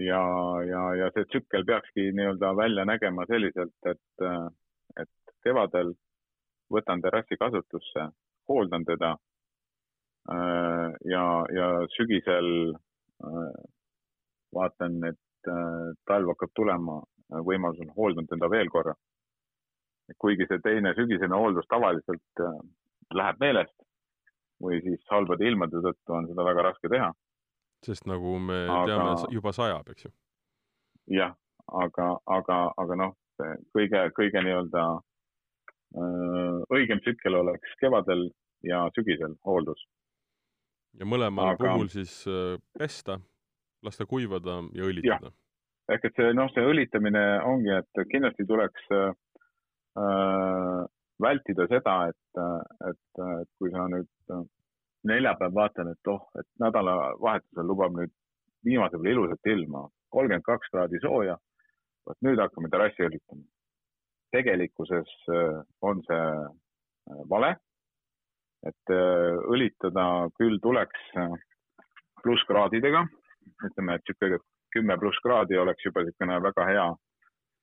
ja, ja, ja see tsükkel peakski nii-öelda välja nägema selliselt, et, et kevadel võtan terrassi kasutusse, hooldan teda. ja, ja sügisel vaatan, et Äh, talv hakkab tulema, äh, võimalus on hooldanud teda veel korra. kuigi see teine sügisene hooldus tavaliselt äh, läheb meelest või siis halbade ilmade tõttu on seda väga raske teha. sest nagu me aga... teame, juba sajab, eks ju. jah, aga, aga, aga noh, kõige, kõige nii-öelda õigem tsükkel oleks kevadel ja sügisel hooldus. ja mõlemal aga... puhul siis pesta lasta kuivada ja õlitada. ehk et see, noh, see õlitamine ongi, et kindlasti tuleks äh, vältida seda, et, et, et kui sa nüüd äh, neljapäev vaatan, et oh, et nädalavahetusel lubab nüüd viimase peale ilusat ilma, kolmkümmend kaks kraadi sooja, vot nüüd hakkame terrassi õlitama. tegelikkuses äh, on see vale. et õlitada küll tuleks plusskraadidega, ütleme, et niisugune kümme pluss kraadi oleks juba niisugune väga hea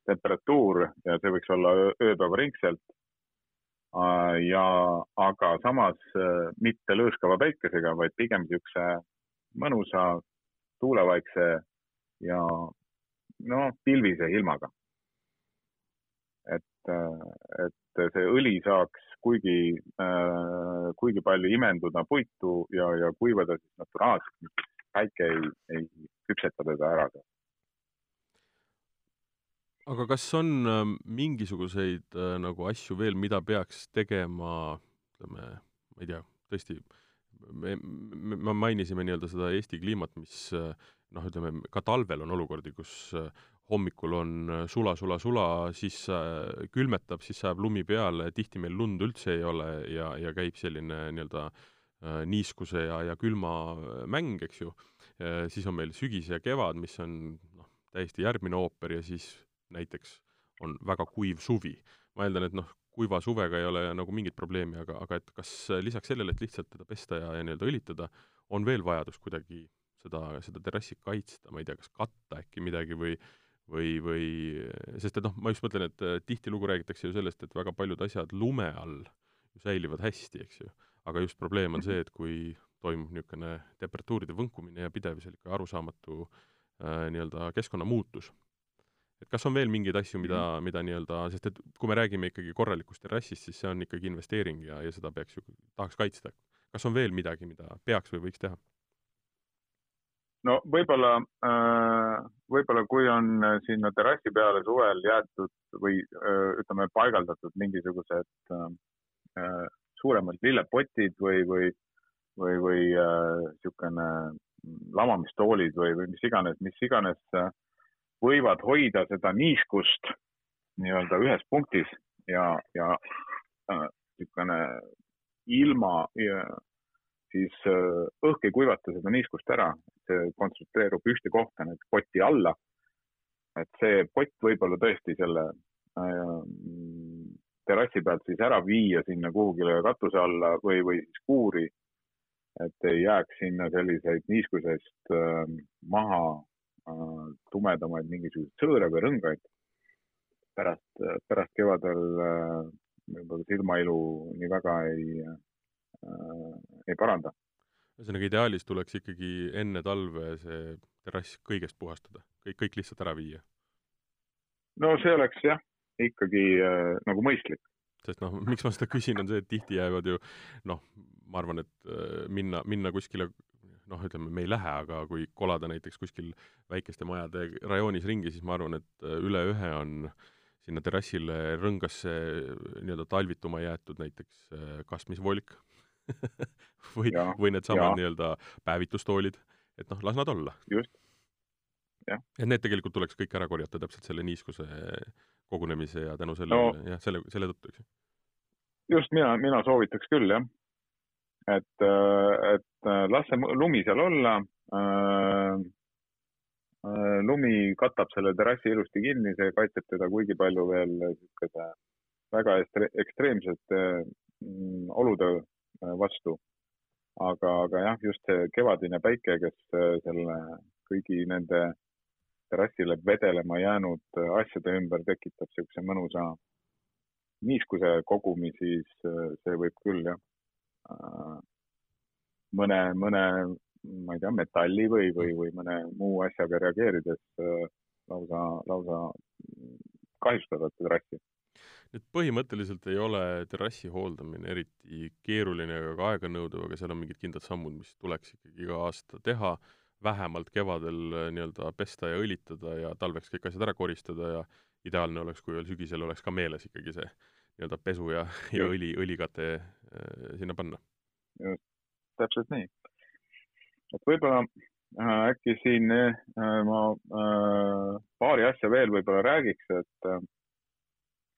temperatuur ja see võiks olla ööpäevaringselt. ja, aga samas mitte lõõskava päikesega, vaid pigem niisuguse mõnusa tuulevaikse ja no pilvise ilmaga et, et see õli saaks kuigi äh,, kuigi palju imenduda puitu ja, ja kuivada siis naturaalselt, päike ei, ei küpseta teda ära. aga kas on äh, mingisuguseid äh, nagu asju veel, mida peaks tegema, ütleme, ma ei tea, tõesti, me, me, me mainisime nii-öelda seda Eesti kliimat, mis äh, noh, ütleme ka talvel on olukordi, kus äh, hommikul on sula, sula, sula, siis külmetab, siis sajab lumi peale, tihti meil lund üldse ei ole ja, ja käib selline nii-öelda äh, niiskuse ja, ja külma mäng, eks ju. siis on meil sügis ja kevad, mis on noh, täiesti järgmine ooper ja siis näiteks on väga kuiv suvi. ma eeldan, et noh, kuiva suvega ei ole nagu mingit probleemi, aga, aga et kas lisaks sellele, et lihtsalt teda pesta ja, ja nii-öelda õlitada, on veel vajadus kuidagi seda, seda terrassi kaitsta, ma ei tea, kas katta äkki midagi või või, või sest et noh, ma just mõtlen, et äh, tihtilugu räägitakse ju sellest, et väga paljud asjad lume all säilivad hästi, eks ju. Aga just probleem on see, et kui toimub niisugune temperatuuride võnkumine ja pidev selline arusaamatu äh, nii-öelda keskkonnamuutus. et kas on veel mingeid asju, mida, mhm. mida nii-öelda, sest et kui me räägime ikkagi korralikust terrassist, siis see on ikkagi investeering ja, ja seda peaks ju, tahaks kaitsta. kas on veel midagi, mida peaks või võiks teha? no võib-olla, äh, võib-olla kui on sinna terrassi peale suvel jäetud või äh, ütleme, paigaldatud mingisugused äh, suuremad lillepotid või, või, või, või niisugune lamamistoolid või, või mis iganes, mis iganes võivad hoida seda niiskust nii-öelda ühes punktis ja, ja niisugune ilma siis äh, õhk ei kuivata seda niiskust ära, see kontsentreerub ühte kohta, nüüd poti alla. et see pott võib-olla tõesti selle äh, terrassi pealt siis ära viia sinna kuhugile katuse alla või, või siis kuuri. et ei jääks sinna selliseid niiskusest äh, maha äh, tumedamaid mingisuguseid sõõre või rõngaid. pärast, pärast kevadel äh, võib-olla silmailu nii väga ei Äh, ei paranda. ühesõnaga, ideaalis tuleks ikkagi enne talve see terrass kõigest puhastada, kõik, kõik lihtsalt ära viia? no see oleks jah, ikkagi äh, nagu mõistlik. sest noh, miks ma seda küsin, on see, et tihti jäävad ju noh, ma arvan, et äh, minna, minna kuskile noh, ütleme, me ei lähe, aga kui kolada näiteks kuskil väikeste majade rajoonis ringi, siis ma arvan, et äh, üle ühe on sinna terrassile rõngasse nii-öelda talvituma jäetud näiteks kastmisvolk või, või needsamad nii-öelda päevitustoolid, et noh, las nad olla. just, jah. et need tegelikult tuleks kõik ära korjata täpselt selle niiskuse kogunemise ja tänu sellele no,, jah, selle, selle tõttu, eks ju. just, mina, mina soovitaks küll, jah. et, et las see lumi seal olla äh, lumi katab selle terrassi ilusti kinni, see kaitseb teda kuigi palju veel niisuguse väga ekstreemsete mm, olude Äh, vastu. aga, aga jah, just see kevadine päike, kes äh, selle kõigi nende terrassile vedelema jäänud äh, asjade ümber tekitab niisuguse mõnusa niiskuse kogumi, siis see võib küll jah, mõne, mõne, ma ei tea, metalli või, või, või mõne muu asjaga reageerides lausa, lausa kahjustada terrassi et põhimõtteliselt ei ole terrassi hooldamine eriti keeruline ega ka aeganõudev, aga seal on mingid kindlad sammud, mis tuleks ikkagi iga aasta teha, vähemalt kevadel äh, nii-öelda pesta ja õlitada ja talveks kõik asjad ära koristada ja ideaalne oleks, kui veel sügisel oleks ka meeles ikkagi see nii-öelda pesu ja, ja õli, õlikate äh, sinna panna. just, täpselt nii. et võib-olla äh, äkki siin äh, ma äh, paari asja veel võib-olla räägiks, et äh,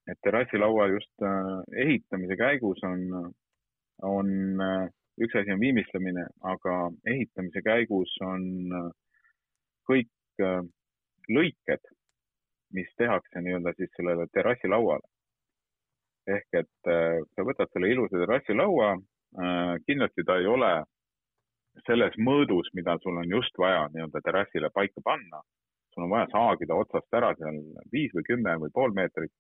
et terrassilaua just äh, ehitamise käigus on, on äh, üks asi on viimistlemine, aga ehitamise käigus on äh, kõik lõiked, mis tehakse nii-öelda siis sellele terrassilauale. ehk et äh, sa võtad selle ilusa terrassilaua, kindlasti ta ei ole selles mõõdus, mida sul on just vaja nii-öelda terrassile paika panna. sul on vaja saagida otsast ära seal viis või kümme või pool meetrit.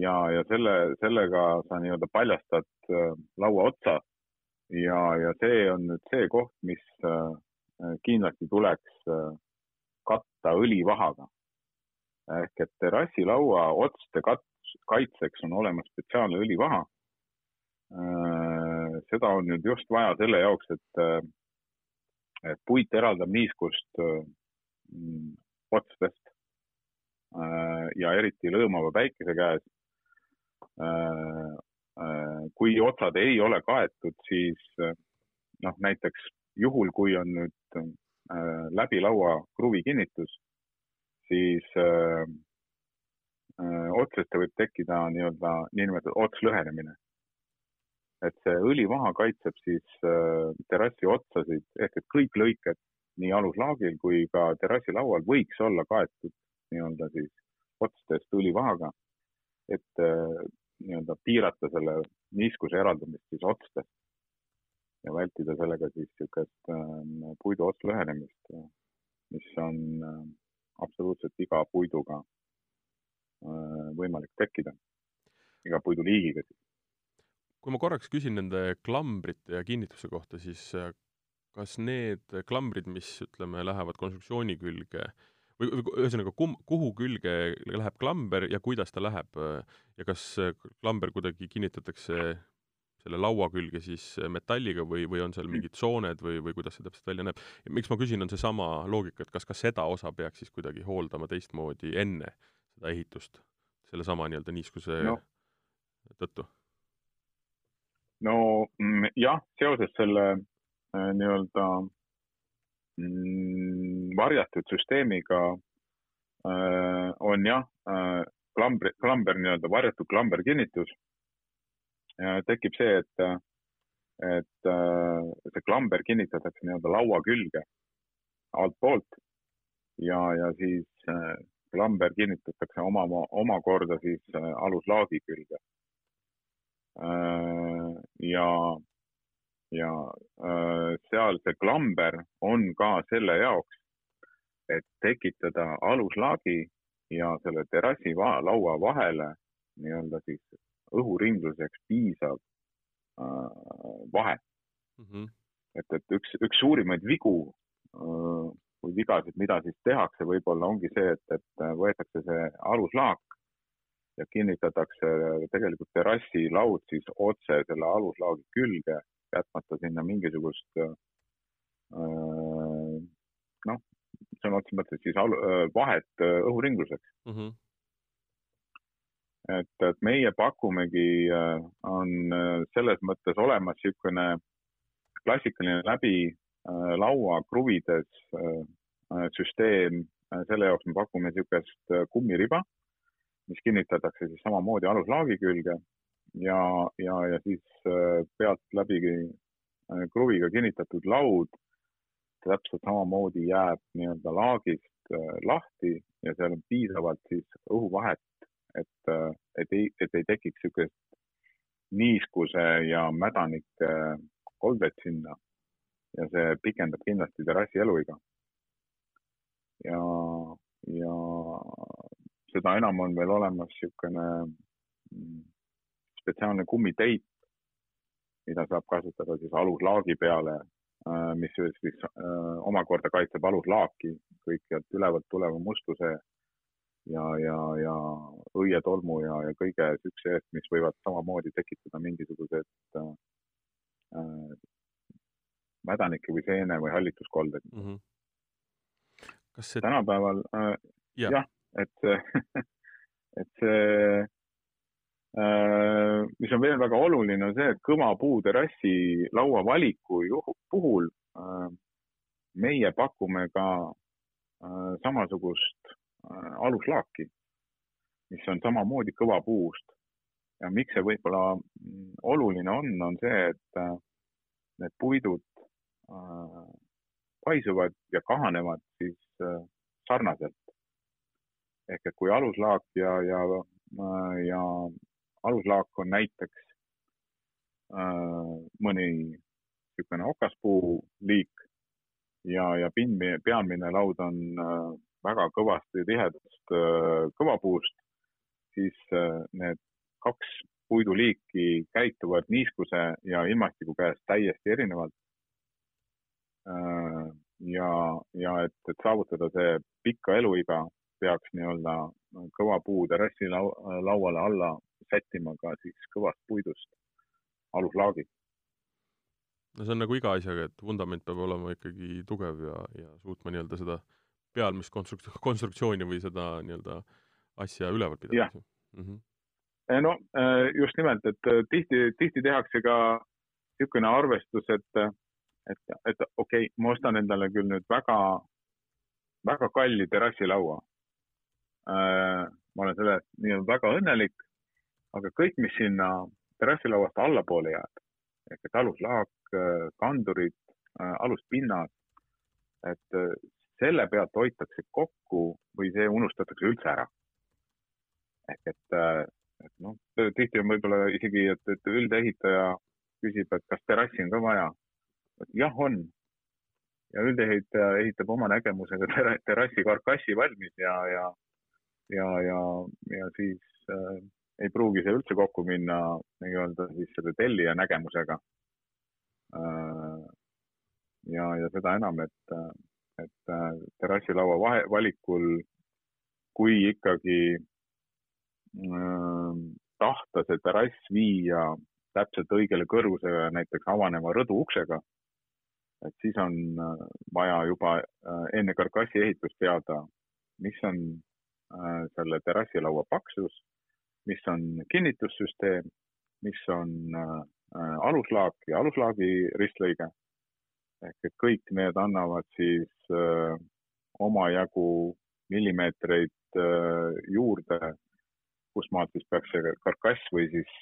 ja, ja selle, sellega sa nii-öelda paljastad laua otsa. Ja, ja see on nüüd see koht, mis kindlasti tuleks katta õlivahaga. ehk et terrassilaua otste kat-, kaitseks on olemas spetsiaalne õlivaha. Äh, seda on nüüd just vaja selle jaoks, et, äh, et puit eraldab niiskust äh, otstest ja eriti lõõmava päikese käes. Kui otsad ei ole kaetud, siis noh, näiteks juhul, kui on nüüd Äh, läbi laua kruvikinnitus, siis äh, äh, otseste võib tekkida nii-öelda niinimetatud otslõhenemine. et see õlivaha kaitseb siis terrassi otsasid ehk et kõik lõiked nii aluslaagil kui ka terrassilaual võiks olla kaetud nii-öelda siis otstest õlivahaga, et nii-öelda piirata selle niiskuse eraldamist siis otstest ja vältida sellega siis niisugust ähm, puidu otslõhenemist, mis on ähm, absoluutselt iga puiduga äh, võimalik tekkida, iga puiduliigiga siis. kui ma korraks küsin nende klambrite ja kinnituse kohta, siis äh, kas need klambrid, mis ütleme, lähevad konstruktsiooni külge või, või ühesõnaga, kum-, kuhu külge läheb klamber ja kuidas ta läheb ja kas klamber kuidagi kinnitatakse selle laua külge siis äh, metalliga või, või on seal mingid sooned või, või kuidas see täpselt välja näeb. miks ma küsin, on seesama loogika, et kas ka seda osa peaks siis kuidagi hooldama teistmoodi enne seda ehitust, sellesama nii-öelda niiskuse no. tõttu? no mm, jah, seoses selle äh, nii-öelda mm, varjatud süsteemiga äh, on jah äh,, klambri, klamber nii-öelda varjatud klamberkinnitus tekib see, et, et äh, see klamber kinnitatakse nii-öelda laua külge altpoolt ja, ja siis äh, klamber kinnitatakse oma, omakorda siis äh, aluslaagi külge. ja, ja seal see klamber on ka selle jaoks, et tekitada aluslaagi ja selle terrassi laua vahele nii-öelda siis õhuringluseks piisav äh, vahe mm. -hmm. et, et üks, üks suurimaid vigu äh, või vigasid, mida siis tehakse, võib-olla ongi see, et, et võetakse see aluslaak ja kinnitatakse tegelikult terrassilaud siis otse selle aluslaagi külge, jätmata sinna mingisugust äh, noh, sõna otseses mõttes siis alu, vahet õhuringluseks. Mm. -hmm et, et meie pakumegi, on selles mõttes olemas niisugune klassikaline läbi laua kruvides süsteem, selle jaoks me pakume niisugust kummiriba, mis kinnitatakse siis samamoodi aluslaagi külge. Ja, ja, ja siis pealt läbi kruviga kinnitatud laud täpselt samamoodi jääb nii-öelda laagist lahti ja seal on piisavalt siis õhuvahet et, et ei, et ei tekiks niisugust niiskuse ja mädanike koldet sinna. ja see pikendab kindlasti terrassi eluiga. ja, ja seda enam on veel olemas niisugune mm, spetsiaalne kummiteip, mida saab kasutada siis aluslaagi peale, äh, mis siis äh, omakorda kaitseb aluslaaki kõikjalt ülevalt tuleva mustuse ja, ja, ja õietolmu ja, ja kõige siukse eest, mis võivad samamoodi tekitada mingisugused äh, äh, mädanike või seene või hallituskolded mm. -hmm. kas see tänapäeval äh, jah ja,, et see et see äh, mis on veel väga oluline, on see, et kõva puuterrassi laua valiku puhul äh, meie pakume ka äh, samasugust Äh, aluslaaki, mis on samamoodi kõva puust. ja miks see võib-olla mm, oluline on, on see, et äh, need puidud äh, paisuvad ja kahanevad siis sarnaselt. ehk et kui aluslaak ja, ja, ja aluslaak on näiteks äh, mõni niisugune okaspuu liik ja, ja pind, pealmine laud on äh, väga kõvasti tihedast äh, kõvapuust, siis äh, need kaks puiduliiki käituvad niiskuse ja ilmastiku käes täiesti erinevalt. Äh, ja, ja et, et saavutada see pikka eluiga, peaks nii-öelda kõva puu terrassi lau, lauale alla sättima ka siis kõvast puidust aluslaagi. no see on nagu iga asjaga, et vundament peab olema ikkagi tugev ja, ja suutma nii-öelda seda pealmist konstrukt-, konstruktsiooni või seda nii-öelda asja üleval pidada. Mm -hmm. no äh, just nimelt, et äh, tihti, tihti tehakse ka niisugune arvestus, et et, et okei okay,, ma ostan endale küll nüüd väga, väga kalli terrassilaua ma olen selle eest nii-öelda väga õnnelik, aga kõik, mis sinna terrassilauast allapoole jääb, ehk et aluslaak, äh, kandurid äh,, aluspinnas, et äh, selle pealt hoitakse kokku või see unustatakse üldse ära. ehk et, et noh, tihti on võib-olla isegi, et, et üldehitaja küsib, et kas terrassi on ka vaja jah, on. ja üldehitaja ehitab oma nägemusega terrassi karkassi valmis ja, ja, ja, ja, ja siis äh, ei pruugi see üldse kokku minna nii-öelda siis selle tellija nägemusega äh,. ja, ja seda enam, et, et äh, terrassilaua vahe, valikul, kui ikkagi äh, tahta see terrass viia täpselt õigele kõrgusele, näiteks avaneva rõdu uksega et siis on vaja juba enne karkassi ehitust teada, mis on selle terrassilaua paksus, mis on kinnitussüsteem, mis on aluslaak ja aluslaagi ristlõige. ehk et kõik need annavad siis omajagu millimeetreid juurde, kusmaalt siis peaks see karkass või siis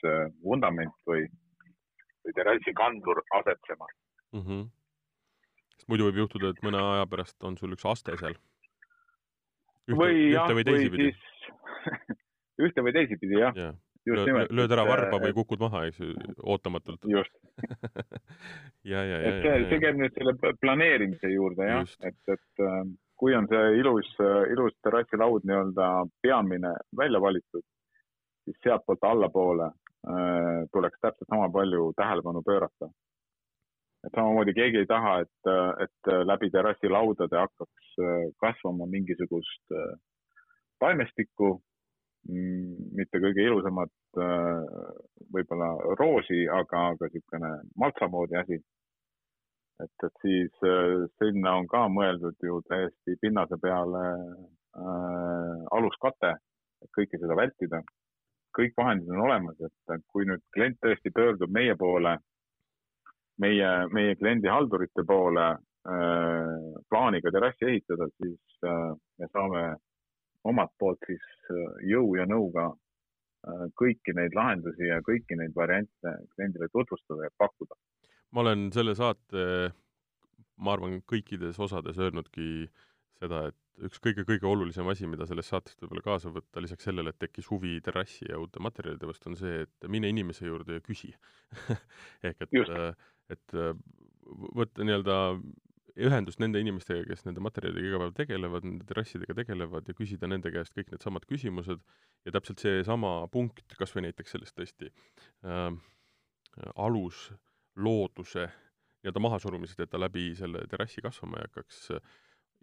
vundament või, või terrassi kandur asetsema mm. -hmm sest muidu võib juhtuda, et mõne aja pärast on sul üks aste seal. või jah, või siis ühte või teisipidi jah ja. Just nimelt, lööd ära varba või kukud maha, eks ju, ootamatult. just ja, ja, ja. et see, see käib nüüd selle planeerimise juurde jah, et, et äh, kui on see ilus, ilus terrassilaud nii-öelda peamine välja valitud, siis sealtpoolt allapoole äh, tuleks täpselt sama palju tähelepanu pöörata et samamoodi keegi ei taha, et, et läbi terrassilaudade hakkaks äh, kasvama mingisugust äh, taimestikku, mitte kõige ilusamat äh, võib-olla roosi, aga, aga niisugune maltsa moodi asi. et, et siis sinna on ka mõeldud ju täiesti pinnase peale äh, aluskate, et kõike seda vältida. kõik vahendid on olemas, et kui nüüd klient tõesti pöördub meie poole meie, meie kliendihaldurite poole äh, plaaniga terrassi ehitada, siis äh, me saame omalt poolt siis äh, jõu ja nõuga äh, kõiki neid lahendusi ja kõiki neid variante kliendile tutvustada ja pakkuda. ma olen selle saate, ma arvan, kõikides osades öelnudki seda, et üks kõige-kõige olulisem asi, mida sellest saatest võib-olla kaasa võtta, lisaks sellele, et tekkis huvi terrassi ja uute materjalide vastu, on see, et mine inimese juurde ja küsi ehk et Just et äh, võtta nii-öelda ühendust nende inimestega, kes nende materjalidega iga päev tegelevad, nende terrassidega tegelevad ja küsida nende käest kõik needsamad küsimused. Ja täpselt seesama punkt, kas või näiteks sellest tõesti äh, aluslooduse nii-öelda mahasurumisest, et ta läbi selle terrassi kasvama ei hakkaks,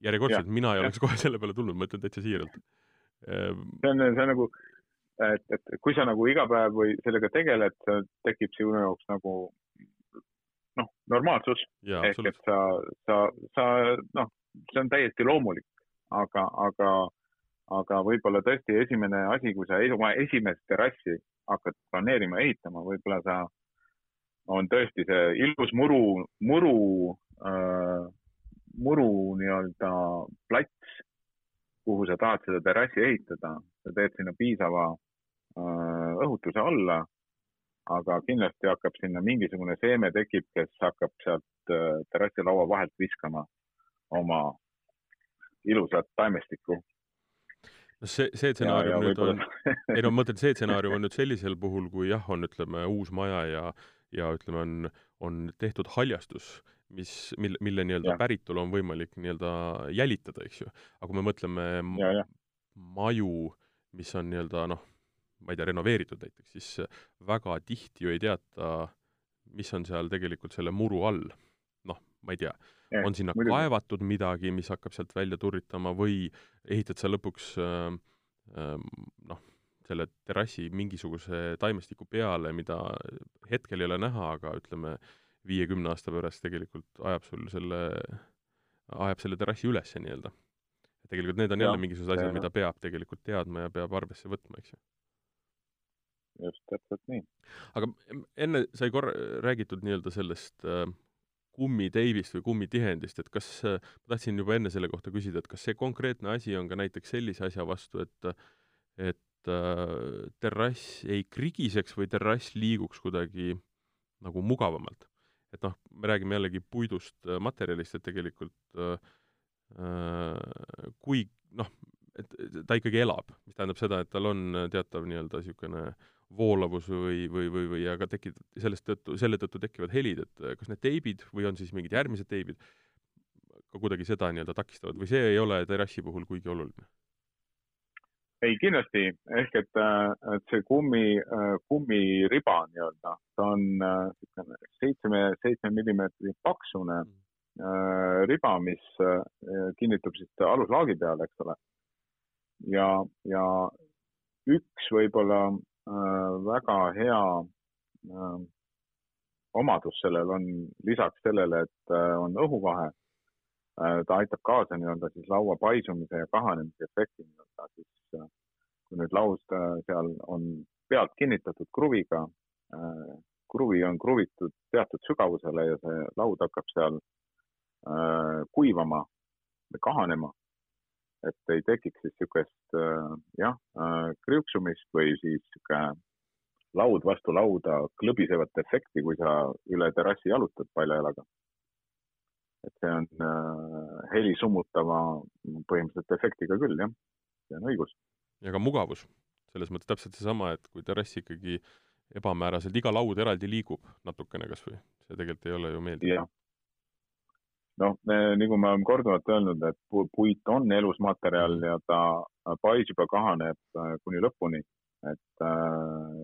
järjekordselt ja, mina ei ja. oleks kohe selle peale tulnud, ma ütlen täitsa siiralt. Ähm, see on, see on nagu, et, et kui sa nagu iga päev või sellega tegeled, tekib sinu jaoks nagu noh, normaalsus. ehk et sa, sa, sa noh, see on täiesti loomulik, aga, aga, aga võib-olla tõesti esimene asi, kui sa oma esimest terrassi hakkad planeerima, ehitama, võib-olla sa, on tõesti see ilus muru, muru äh,, muru nii-öelda plats, kuhu sa tahad seda terrassi ehitada, sa teed sinna piisava äh, õhutuse alla aga kindlasti hakkab sinna mingisugune seeme tekib, kes hakkab sealt äh, terrassilaua vahelt viskama oma ilusat taimestikku. no see, see stsenaarium nüüd on, ei no ma mõtlen, see stsenaarium on nüüd sellisel puhul, kui jah, on ütleme uus maja ja ja ütleme, on, on tehtud haljastus, mis, mille, mille nii-öelda päritolu on võimalik nii-öelda jälitada, eks ju. aga kui me mõtleme ja, ja. maju, mis on nii-öelda noh, ma ei tea, renoveeritud näiteks, siis väga tihti ju ei teata, mis on seal tegelikult selle muru all. noh, ma ei tea, on sinna muidugi. kaevatud midagi, mis hakkab sealt välja turritama või ehitad sa lõpuks äh, äh, noh, selle terrassi mingisuguse taimestiku peale, mida hetkel ei ole näha, aga ütleme, viiekümne aasta pärast tegelikult ajab sul selle, ajab selle terrassi üles nii-öelda. tegelikult need on ja, jälle mingisugused asjad, mida peab tegelikult teadma ja peab arvesse võtma, eks ju just, täpselt nii. aga enne sai korra räägitud nii-öelda sellest äh, kummiteibist või kummitihendist, et kas, äh, ma tahtsin juba enne selle kohta küsida, et kas see konkreetne asi on ka näiteks sellise asja vastu, et et äh, terrass ei krigiseks või terrass liiguks kuidagi nagu mugavamalt? et noh, me räägime jällegi puidust äh, materjalist, et tegelikult äh, äh kui noh, et ta ikkagi elab, mis tähendab seda, et tal on teatav nii-öelda niisugune äh, voolavus või, või, või, või aga tekib sellest tõttu, selle tõttu tekivad helid, et äh, kas need teibid või on siis mingid järgmised teibid ka kuidagi seda nii-öelda takistavad või see ei ole terrassi puhul kuigi oluline? ei, kindlasti, ehk et, äh, et see kummi, äh, kummiriba nii-öelda, ta on niisugune seitsme, seitsme millimeetri paksune mm. riba, mis kinnitub siis aluslaagi peale, eks ole. ja, ja üks võib-olla Äh, väga hea äh, omadus sellel on lisaks sellele, et äh, on õhuvahe, ta aitab kaasa nii-öelda siis laua paisumise ja kahanemise efekti nii-öelda siis kui nüüd laud seal on pealt kinnitatud kruviga, kruvi on kruvitud teatud sügavusele ja see laud hakkab seal kuivama või kahanema et ei tekiks siis niisugust äh, jah, äh, kriuksumist või siis niisugune laud vastu lauda klõbisevat efekti, kui sa üle terrassi jalutad paljajalaga. et see on äh, heli summutava põhimõtteliselt efektiga küll, jah, see on õigus. ja ka mugavus, selles mõttes täpselt seesama, et kui terrass ikkagi ebamääraselt, iga laud eraldi liigub natukene kas või, see tegelikult ei ole ju meeldiv noh, nagu me oleme korduvalt öelnud, et puit on elus materjal ja ta paisub ja kahaneb äh, kuni lõpuni, et äh,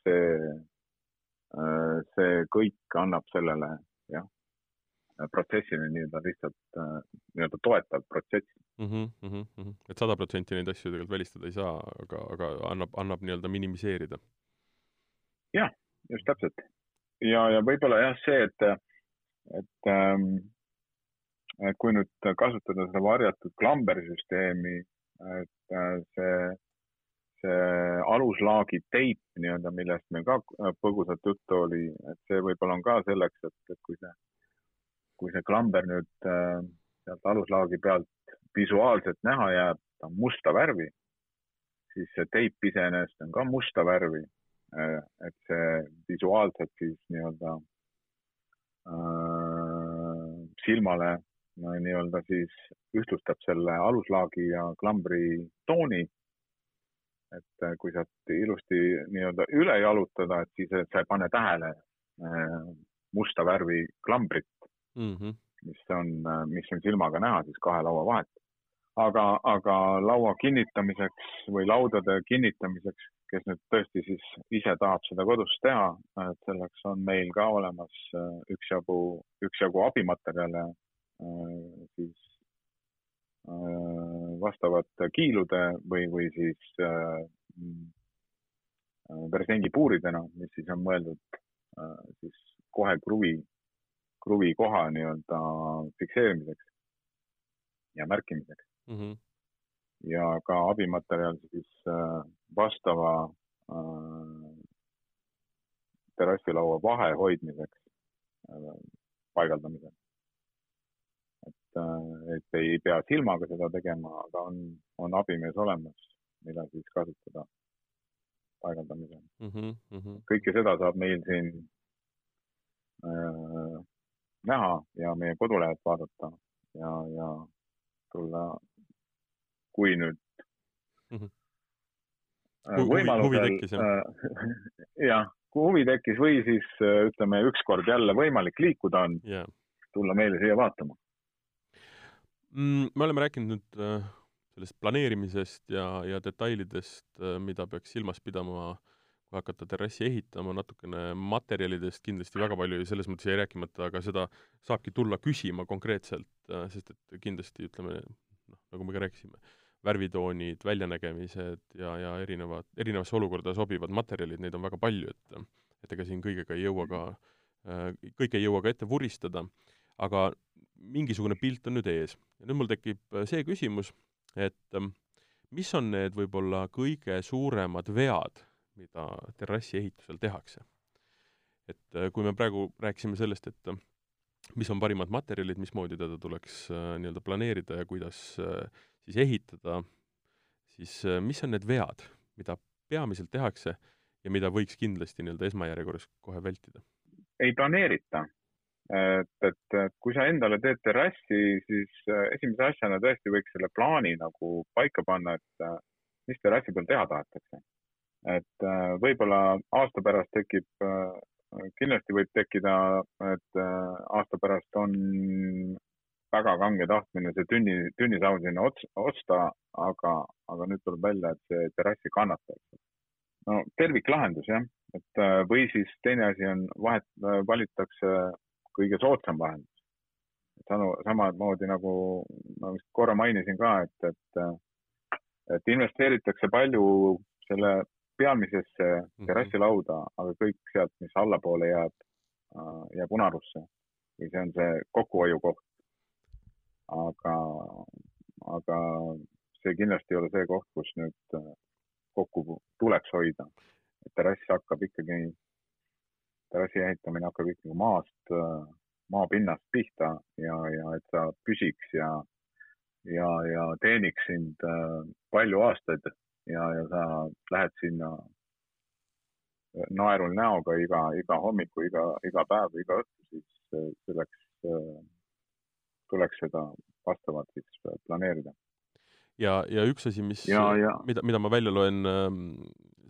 see, äh, see kõik annab sellele jah, protsessile nii-öelda lihtsalt nii-öelda toetav protsess mm. -hmm, mm -hmm. et sada protsenti neid asju tegelikult välistada ei saa, aga, aga annab, annab nii-öelda minimiseerida. jah, just täpselt. ja, ja võib-olla jah, see, et, et ähm, kui nüüd kasutada seda varjatud klambersüsteemi, et äh, see, see aluslaagi teip nii-öelda, millest meil ka põgusalt juttu oli, et see võib-olla on ka selleks, et, et kui see, kui see klamber nüüd äh, sealt aluslaagi pealt visuaalselt näha jääb, ta on musta värvi, siis see teip iseenesest on ka musta värvi. Äh, et see visuaalselt siis nii-öelda äh, silmale nii-öelda siis ühtlustab selle aluslaagi ja klambri tooni. et äh, kui sealt ilusti nii-öelda üle jalutada, et siis et sa ei pane tähele äh, musta värvi klambrit mm, -hmm. mis on, äh, mis on silmaga näha siis kahe laua vahet. aga, aga laua kinnitamiseks või laudade kinnitamiseks, kes nüüd tõesti siis ise tahab seda kodus teha, et selleks on meil ka olemas üksjagu, üksjagu abimaterjale siis äh, vastavate kiilude või, või siis versengipuuridena, äh, mis siis on mõeldud siis kohe kruvi, kruvi koha nii-öelda fikseerimiseks ja märkimiseks mm. -hmm. ja ka abimaterjal siis vastava terrassilaua vahe hoidmiseks paigaldamisel et, äh, et ei pea silmaga seda tegema, aga on, on abimees olemas, mida siis kasutada paigaldamisel mm. -hmm, mm -hmm. kõike seda saab meil siin äh, näha ja meie kodulehelt vaadata ja, ja tulla, kui nüüd Mhm. Äh, Hu- huvi- võimalusel jah? äh, jah, kui huvi tekkis või siis äh, ütleme, ükskord jälle võimalik liikuda on, jaa tulla meile siia vaatama. mm,. me oleme rääkinud nüüd äh, sellest planeerimisest ja, ja detailidest äh,, mida peaks silmas pidama, kui hakata terrassi ehitama, natukene materjalidest kindlasti väga palju ja selles mõttes jäi rääkimata, aga seda saabki tulla küsima konkreetselt äh,, sest et kindlasti ütleme, noh, nagu me ka rääkisime, värvitoonid, väljanägemised ja, ja erinevad, erinevasse olukorda sobivad materjalid, neid on väga palju, et et ega siin kõigega ei jõua ka äh,, kõike ei jõua ka ette vuristada, aga mingisugune pilt on nüüd ees. ja nüüd mul tekib äh, see küsimus, et ähm, mis on need võib-olla kõige suuremad vead, mida terrassi ehitusel tehakse? et äh, kui me praegu rääkisime sellest, et äh, mis on parimad materjalid, mismoodi teda tuleks nii-öelda planeerida ja kuidas siis ehitada, siis mis on need vead, mida peamiselt tehakse ja mida võiks kindlasti nii-öelda esmajärjekorras kohe vältida? ei planeerita. Et, et kui sa endale teed terrassi, siis äh, esimese asjana tõesti võiks selle plaani nagu paika panna, et äh, mis terrassi peal teha tahetakse. et äh, võib-olla aasta pärast tekib, kindlasti võib tekkida, et aasta pärast on väga kange tahtmine see tünni, tünnisaun sinna ots, osta, aga, aga nüüd tuleb välja, et see terrass ei kannata. no terviklahendus jah, et või siis teine asi on vahet, valitakse kõige soodsam lahendus. sanu, samamoodi nagu ma vist korra mainisin ka, et, et, et investeeritakse palju selle pealmisesse terrassilauda, aga kõik sealt, mis allapoole jääb, jääb unarusse või see on see kokkuhoiukoht aga, aga see kindlasti ei ole see koht, kus nüüd äh, kokku tuleks hoida. terrass hakkab ikkagi, terrassi ehitamine hakkab ikkagi maast, äh, maapinnast pihta ja, ja et ta püsiks ja, ja, ja teeniks sind äh, palju aastaid ja, ja sa lähed sinna naerul näoga iga, iga hommiku, iga, iga päev, iga õhtu, siis selleks tuleks seda vastavalt siis planeerida. ja, ja üks asi, mis, mida, mida ma välja loen ähm,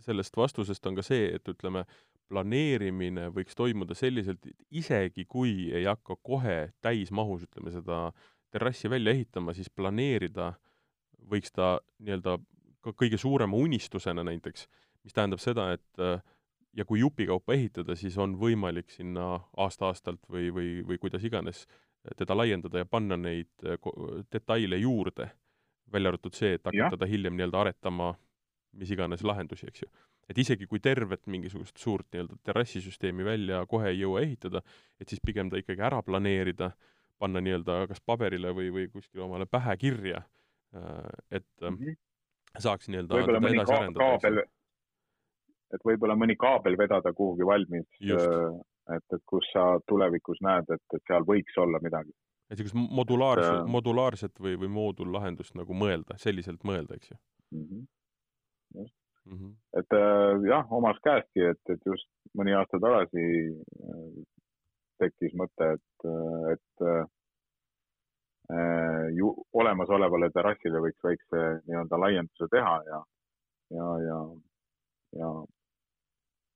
sellest vastusest, on ka see, et ütleme, planeerimine võiks toimuda selliselt, et isegi kui ei hakka kohe täismahus, ütleme, seda terrassi välja ehitama, siis planeerida võiks ta nii-öelda ka kõige suurema unistusena näiteks, mis tähendab seda, et äh, ja kui jupikaupa ehitada, siis on võimalik sinna aasta-aastalt või, või, või kuidas iganes teda laiendada ja panna neid detaile juurde, välja arvatud see, et hakata ta hiljem nii-öelda aretama mis iganes lahendusi, eks ju. Et isegi kui tervet mingisugust suurt nii-öelda terrassisüsteemi välja kohe ei jõua ehitada, et siis pigem ta ikkagi ära planeerida, panna nii-öelda kas paberile või, või kuskile omale pähe kirja, äh, et mm -hmm. saaks nii-öelda võib-olla mõni ka kaabel, et võib-olla mõni kaabel vedada kuhugi valmis Just et, et kus sa tulevikus näed, et, et seal võiks olla midagi. et niisugust modulaarse, modulaarset või, või moodullahendust nagu mõelda, selliselt mõelda, eks ju mm? -hmm. Mm. -hmm. et äh, jah, omast käestki, et, et just mõni aasta tagasi äh, tekkis mõte, et, äh, et äh, ju olemasolevale terrassile võiks väikse nii-öelda laienduse teha ja, ja, ja, ja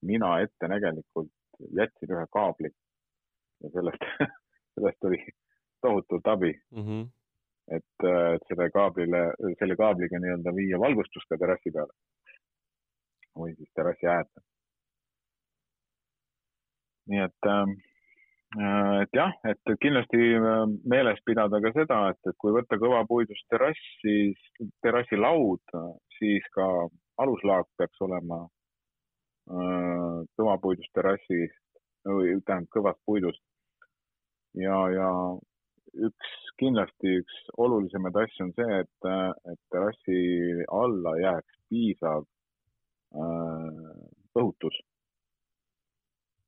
mina ettenägelikult jätsin ühe kaabli ja sellest, sellest oli tohutult abi mm. -hmm. et, et selle kaablile, selle kaabliga nii-öelda viia valgustus ka terrassi peale või siis terrassi äärde. nii et, äh, et jah, et kindlasti äh, meeles pidada ka seda, et, et kui võtta kõvapuidust terrass, siis terrassilaud, siis ka aluslaag peaks olema Äh, kõvapuidust terrassist või tähendab kõvast puidust. ja, ja üks, kindlasti üks olulisemaid asju on see, et, et terrassi alla jääks piisav äh, õhutus.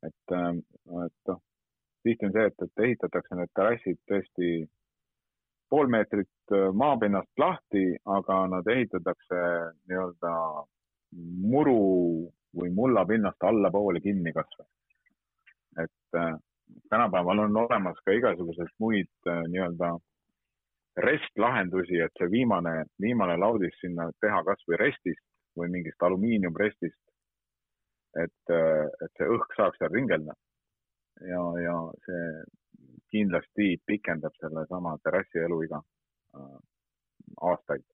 et, äh, et noh, tihti on see, et, et ehitatakse need terrassid tõesti pool meetrit maapinnast lahti, aga nad ehitatakse nii-öelda muru või mullapinnast allapoole kinni kasvõi. et äh, tänapäeval on olemas ka igasuguseid muid äh, nii-öelda restlahendusi, et see viimane, viimane laudis sinna teha kasvõi restist või mingist alumiiniumrestist. et, et see õhk saaks seal ringelda. ja, ja see kindlasti pikendab sellesama terrassi eluiga äh, aastaid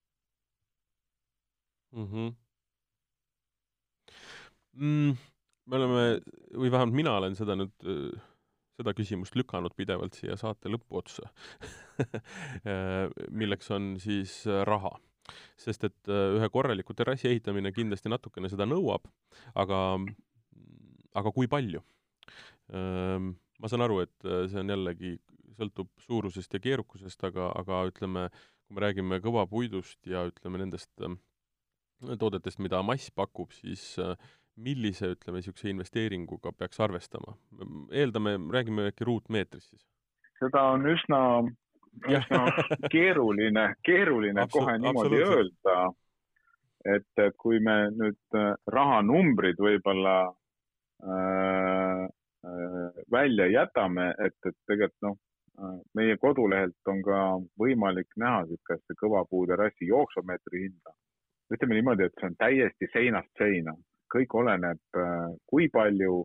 mm. -hmm. Mm, me oleme, või vähemalt mina olen seda nüüd, seda küsimust lükanud pidevalt siia saate lõpuotsa milleks on siis raha. Sest et ühe korraliku terrassi ehitamine kindlasti natukene seda nõuab, aga, aga kui palju? ma saan aru, et see on jällegi, sõltub suurusest ja keerukusest, aga, aga ütleme, kui me räägime kõvapuidust ja ütleme nendest toodetest, mida mass pakub, siis äh, millise, ütleme, niisuguse investeeringuga peaks arvestama? eeldame, räägime äkki ruutmeetrist siis. seda on üsna keeruline, keeruline Absolut, kohe niimoodi öelda, et, kui me nüüd äh, rahanumbrid võib-olla äh, äh, välja jätame, et, et tegelikult noh, äh, meie kodulehelt on ka võimalik näha niisugust kõvapuuterrassi jooksumeetri hinda. Ütleme niimoodi, et see on täiesti seinast seina, kõik oleneb, äh, kui palju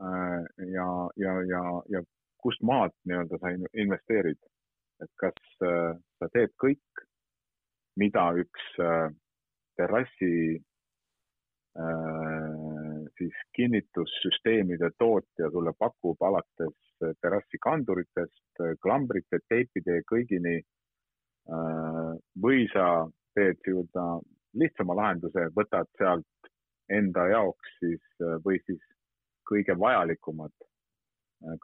ja, ja, ja, ja kust maalt nii-öelda sa investeerid. Et kas äh, sa teed kõik, mida üks terrassi siis kinnitussüsteemide tootja sulle pakub alates terrassi kanduritest, klambrite, teipide ja kõigini. või sa teed nii-öelda lihtsama lahenduse, võtad sealt enda jaoks siis või siis kõige vajalikumad,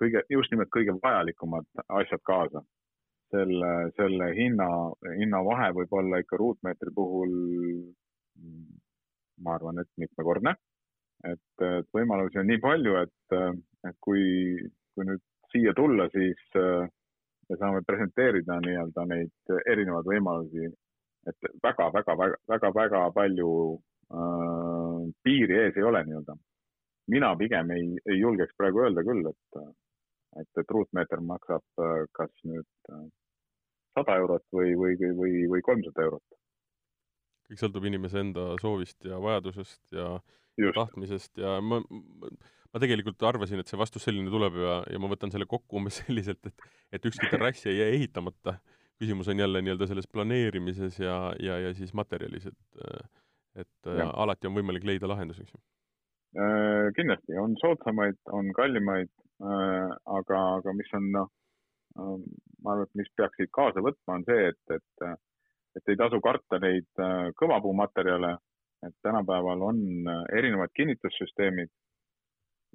kõige, just nimelt kõige vajalikumad asjad kaasa. Selle, selle hinna, hinnavahe võib olla ikka ruutmeetri puhul, ma arvan, et mitmekordne. et võimalusi on nii palju, et, et kui, kui nüüd siia tulla, siis me saame presenteerida nii-öelda neid erinevaid võimalusi et väga-väga-väga-väga palju äh, piiri ees ei ole nii-öelda. mina pigem ei, ei julgeks praegu öelda küll, et, et, et ruutmeeter maksab äh, kas nüüd äh, sada eurot või, või, või, või kolmsada eurot. kõik sõltub inimese enda soovist ja vajadusest ja Just. tahtmisest ja ma, ma tegelikult arvasin, et see vastus selline tuleb ja, ja ma võtan selle kokku umbes selliselt, et, et ükski terrass ei jää ehitamata küsimus on jälle nii-öelda selles planeerimises ja, ja, ja siis materjalis, et et ja. alati on võimalik leida lahendus, eks ju äh,? Kindlasti, on soodsamaid, on kallimaid äh,, aga, aga mis on noh äh,, ma arvan, et mis peaksid kaasa võtma, on see, et, et et ei tasu karta neid äh, kõvapuumaterjale, et tänapäeval on äh, erinevad kinnitussüsteemid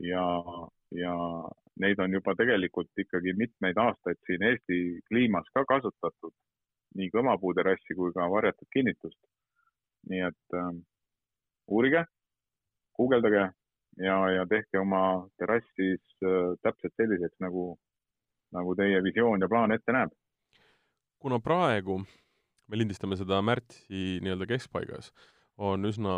ja, ja neid on juba tegelikult ikkagi mitmeid aastaid siin Eesti kliimas ka kasutatud, nii kõmapuuterrassi kui ka varjatud kinnitust. nii et äh, uurige, guugeldage ja, ja tehke oma terrass siis äh, täpselt selliseks, nagu, nagu teie visioon ja plaan ette näeb. kuna praegu me lindistame seda märtsi nii-öelda keskpaigas, on üsna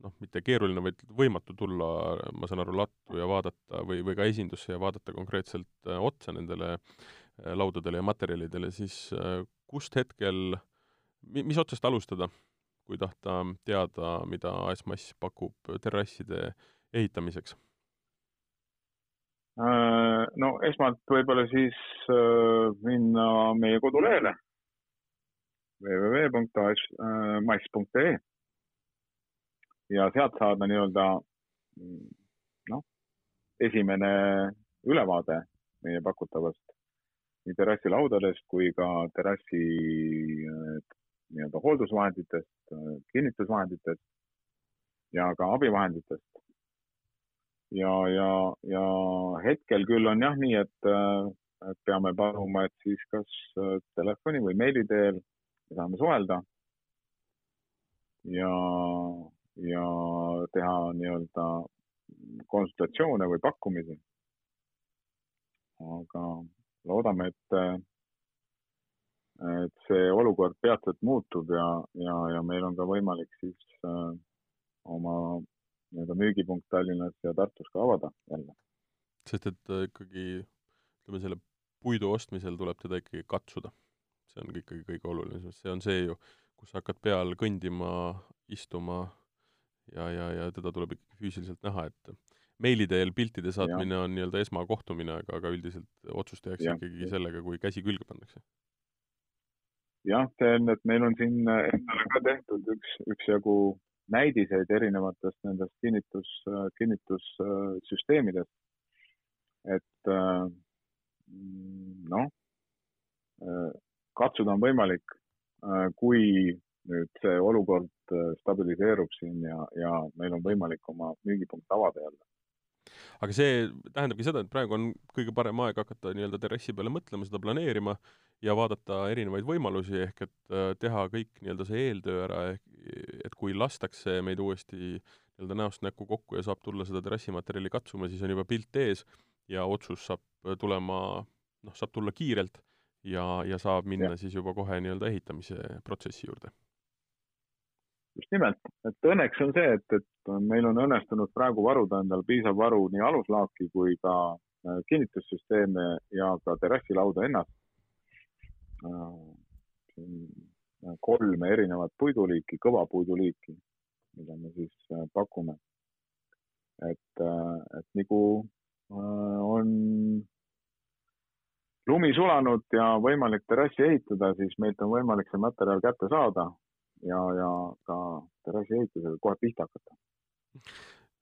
noh, mitte keeruline, vaid võimatu tulla, ma saan aru, lattu ja vaadata või, või ka esindusse ja vaadata konkreetselt äh, otsa nendele äh, laudadele ja materjalidele, siis kust hetkel, mis otsast alustada, kui tahta teada, mida AS Mass pakub terrasside ehitamiseks? No esmalt võib-olla siis minna meie kodulehele www.mass.ee ja sealt saada nii-öelda noh, esimene ülevaade meie pakutavast nii terrassilaudadest kui ka terrassi nii-öelda hooldusvahenditest, kinnitusvahenditest ja ka abivahenditest. Ja, ja, ja hetkel küll on jah nii, et, et peame paluma, et siis kas telefoni või meili teel saame suhelda. ja ja teha nii-öelda konsultatsioone või pakkumisi. aga loodame, et, et see olukord peatselt muutub ja, ja, ja meil on ka võimalik siis äh, oma nii-öelda müügipunkt Tallinnas ja Tartus ka avada jälle. sest et äh, ikkagi ütleme, selle puidu ostmisel tuleb teda ikkagi katsuda. see on ikkagi kõige olulisem, see on see ju, kus sa hakkad peal kõndima, istuma ja, ja, ja teda tuleb ikkagi füüsiliselt näha, et meili teel piltide saatmine ja. on nii-öelda esmakohtumine, aga, aga üldiselt otsus tehakse ja. ikkagi sellega, kui käsi külge pannakse. jah, see on, et meil on siin endale ka tehtud üks, üksjagu näidiseid erinevatest nendest kinnitus, kinnitussüsteemidest. et noh, katsuda on võimalik, kui nüüd see olukord stabiliseerub siin ja, ja meil on võimalik oma müügipunkt avada jälle aga see tähendabki seda, et praegu on kõige parem aeg hakata nii-öelda terrassi peale mõtlema, seda planeerima ja vaadata erinevaid võimalusi, ehk et äh, teha kõik nii-öelda see eeltöö ära, ehk et kui lastakse meid uuesti nii-öelda näost näkku kokku ja saab tulla seda terrassimaterjali katsuma, siis on juba pilt ees ja otsus saab tulema, noh, saab tulla kiirelt ja, ja saab minna ja. siis juba kohe nii-öelda ehitamise protsessi juurde just nimelt, et õnneks on see, et, et meil on õnnestunud praegu varuda endale piisav varu nii aluslaaki kui ka äh, kinnitussüsteeme ja ka terrassilauda ennast. Äh, kolme erinevat puiduliiki, kõvapuiduliiki, mida me siis äh, pakume. et, et nagu on lumi sulanud ja võimalik terrassi ehitada, siis meilt on võimalik see materjal kätte saada ja, ja ka terrassi ehitusega kohe pihta hakata.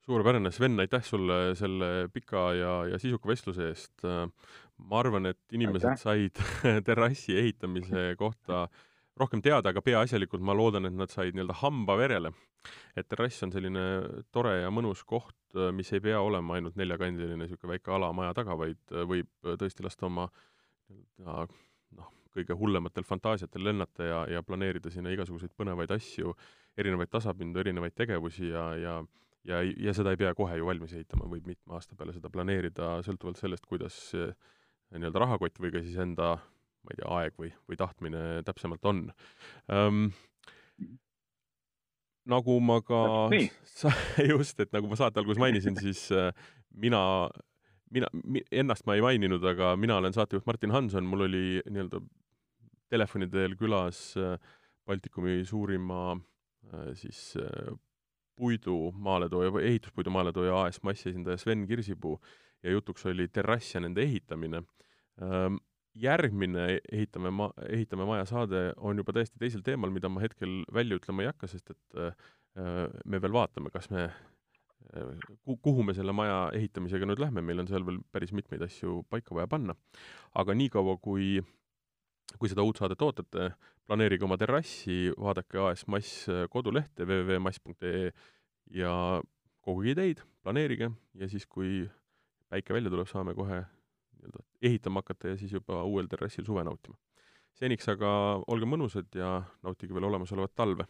suurepärane, Sven, aitäh sulle selle pika ja, ja sisuka vestluse eest. ma arvan, et inimesed aitäh. said terrassi ehitamise kohta rohkem teada, aga peaasjalikult ma loodan, et nad said nii-öelda hamba verele. et terrass on selline tore ja mõnus koht, mis ei pea olema ainult neljakandiline niisugune väike ala maja taga, vaid võib tõesti lasta oma nii-öelda noh, kõige hullematel fantaasiatel lennata ja, ja planeerida sinna igasuguseid põnevaid asju, erinevaid tasapindu, erinevaid tegevusi ja, ja ja, ja seda ei pea kohe ju valmis ehitama, võib mitme aasta peale seda planeerida, sõltuvalt sellest, kuidas nii-öelda rahakott või ka siis enda ma ei tea, aeg või, või tahtmine täpsemalt on um,. nagu ma ka, just, et nagu ma saate alguses mainisin, siis äh, mina mina, ennast ma ei maininud, aga mina olen saatejuht Martin Hanson, mul oli nii-öelda telefoni teel külas äh, Baltikumi suurima äh, siis äh, puidu maaletooja või ehituspuidu maaletooja AS Massi esindaja Sven Kirsipuu ja jutuks oli terrass ja nende ehitamine. Ähm, järgmine Ehitame ma-, ehitame maja saade on juba täiesti teisel teemal, mida ma hetkel välja ütlema ei hakka, sest et me veel vaatame, kas me kuhu me selle maja ehitamisega nüüd lähme, meil on seal veel päris mitmeid asju paika vaja panna. aga niikaua, kui, kui seda uut saadet ootate, planeerige oma terrassi, vaadake AS Mass kodulehte www.mass.ee ja koguge ideid, planeerige ja siis, kui päike välja tuleb, saame kohe nii-öelda ehitama hakata ja siis juba uuel terrassil suve nautima. seniks aga olge mõnusad ja nautige veel olemasolevat talve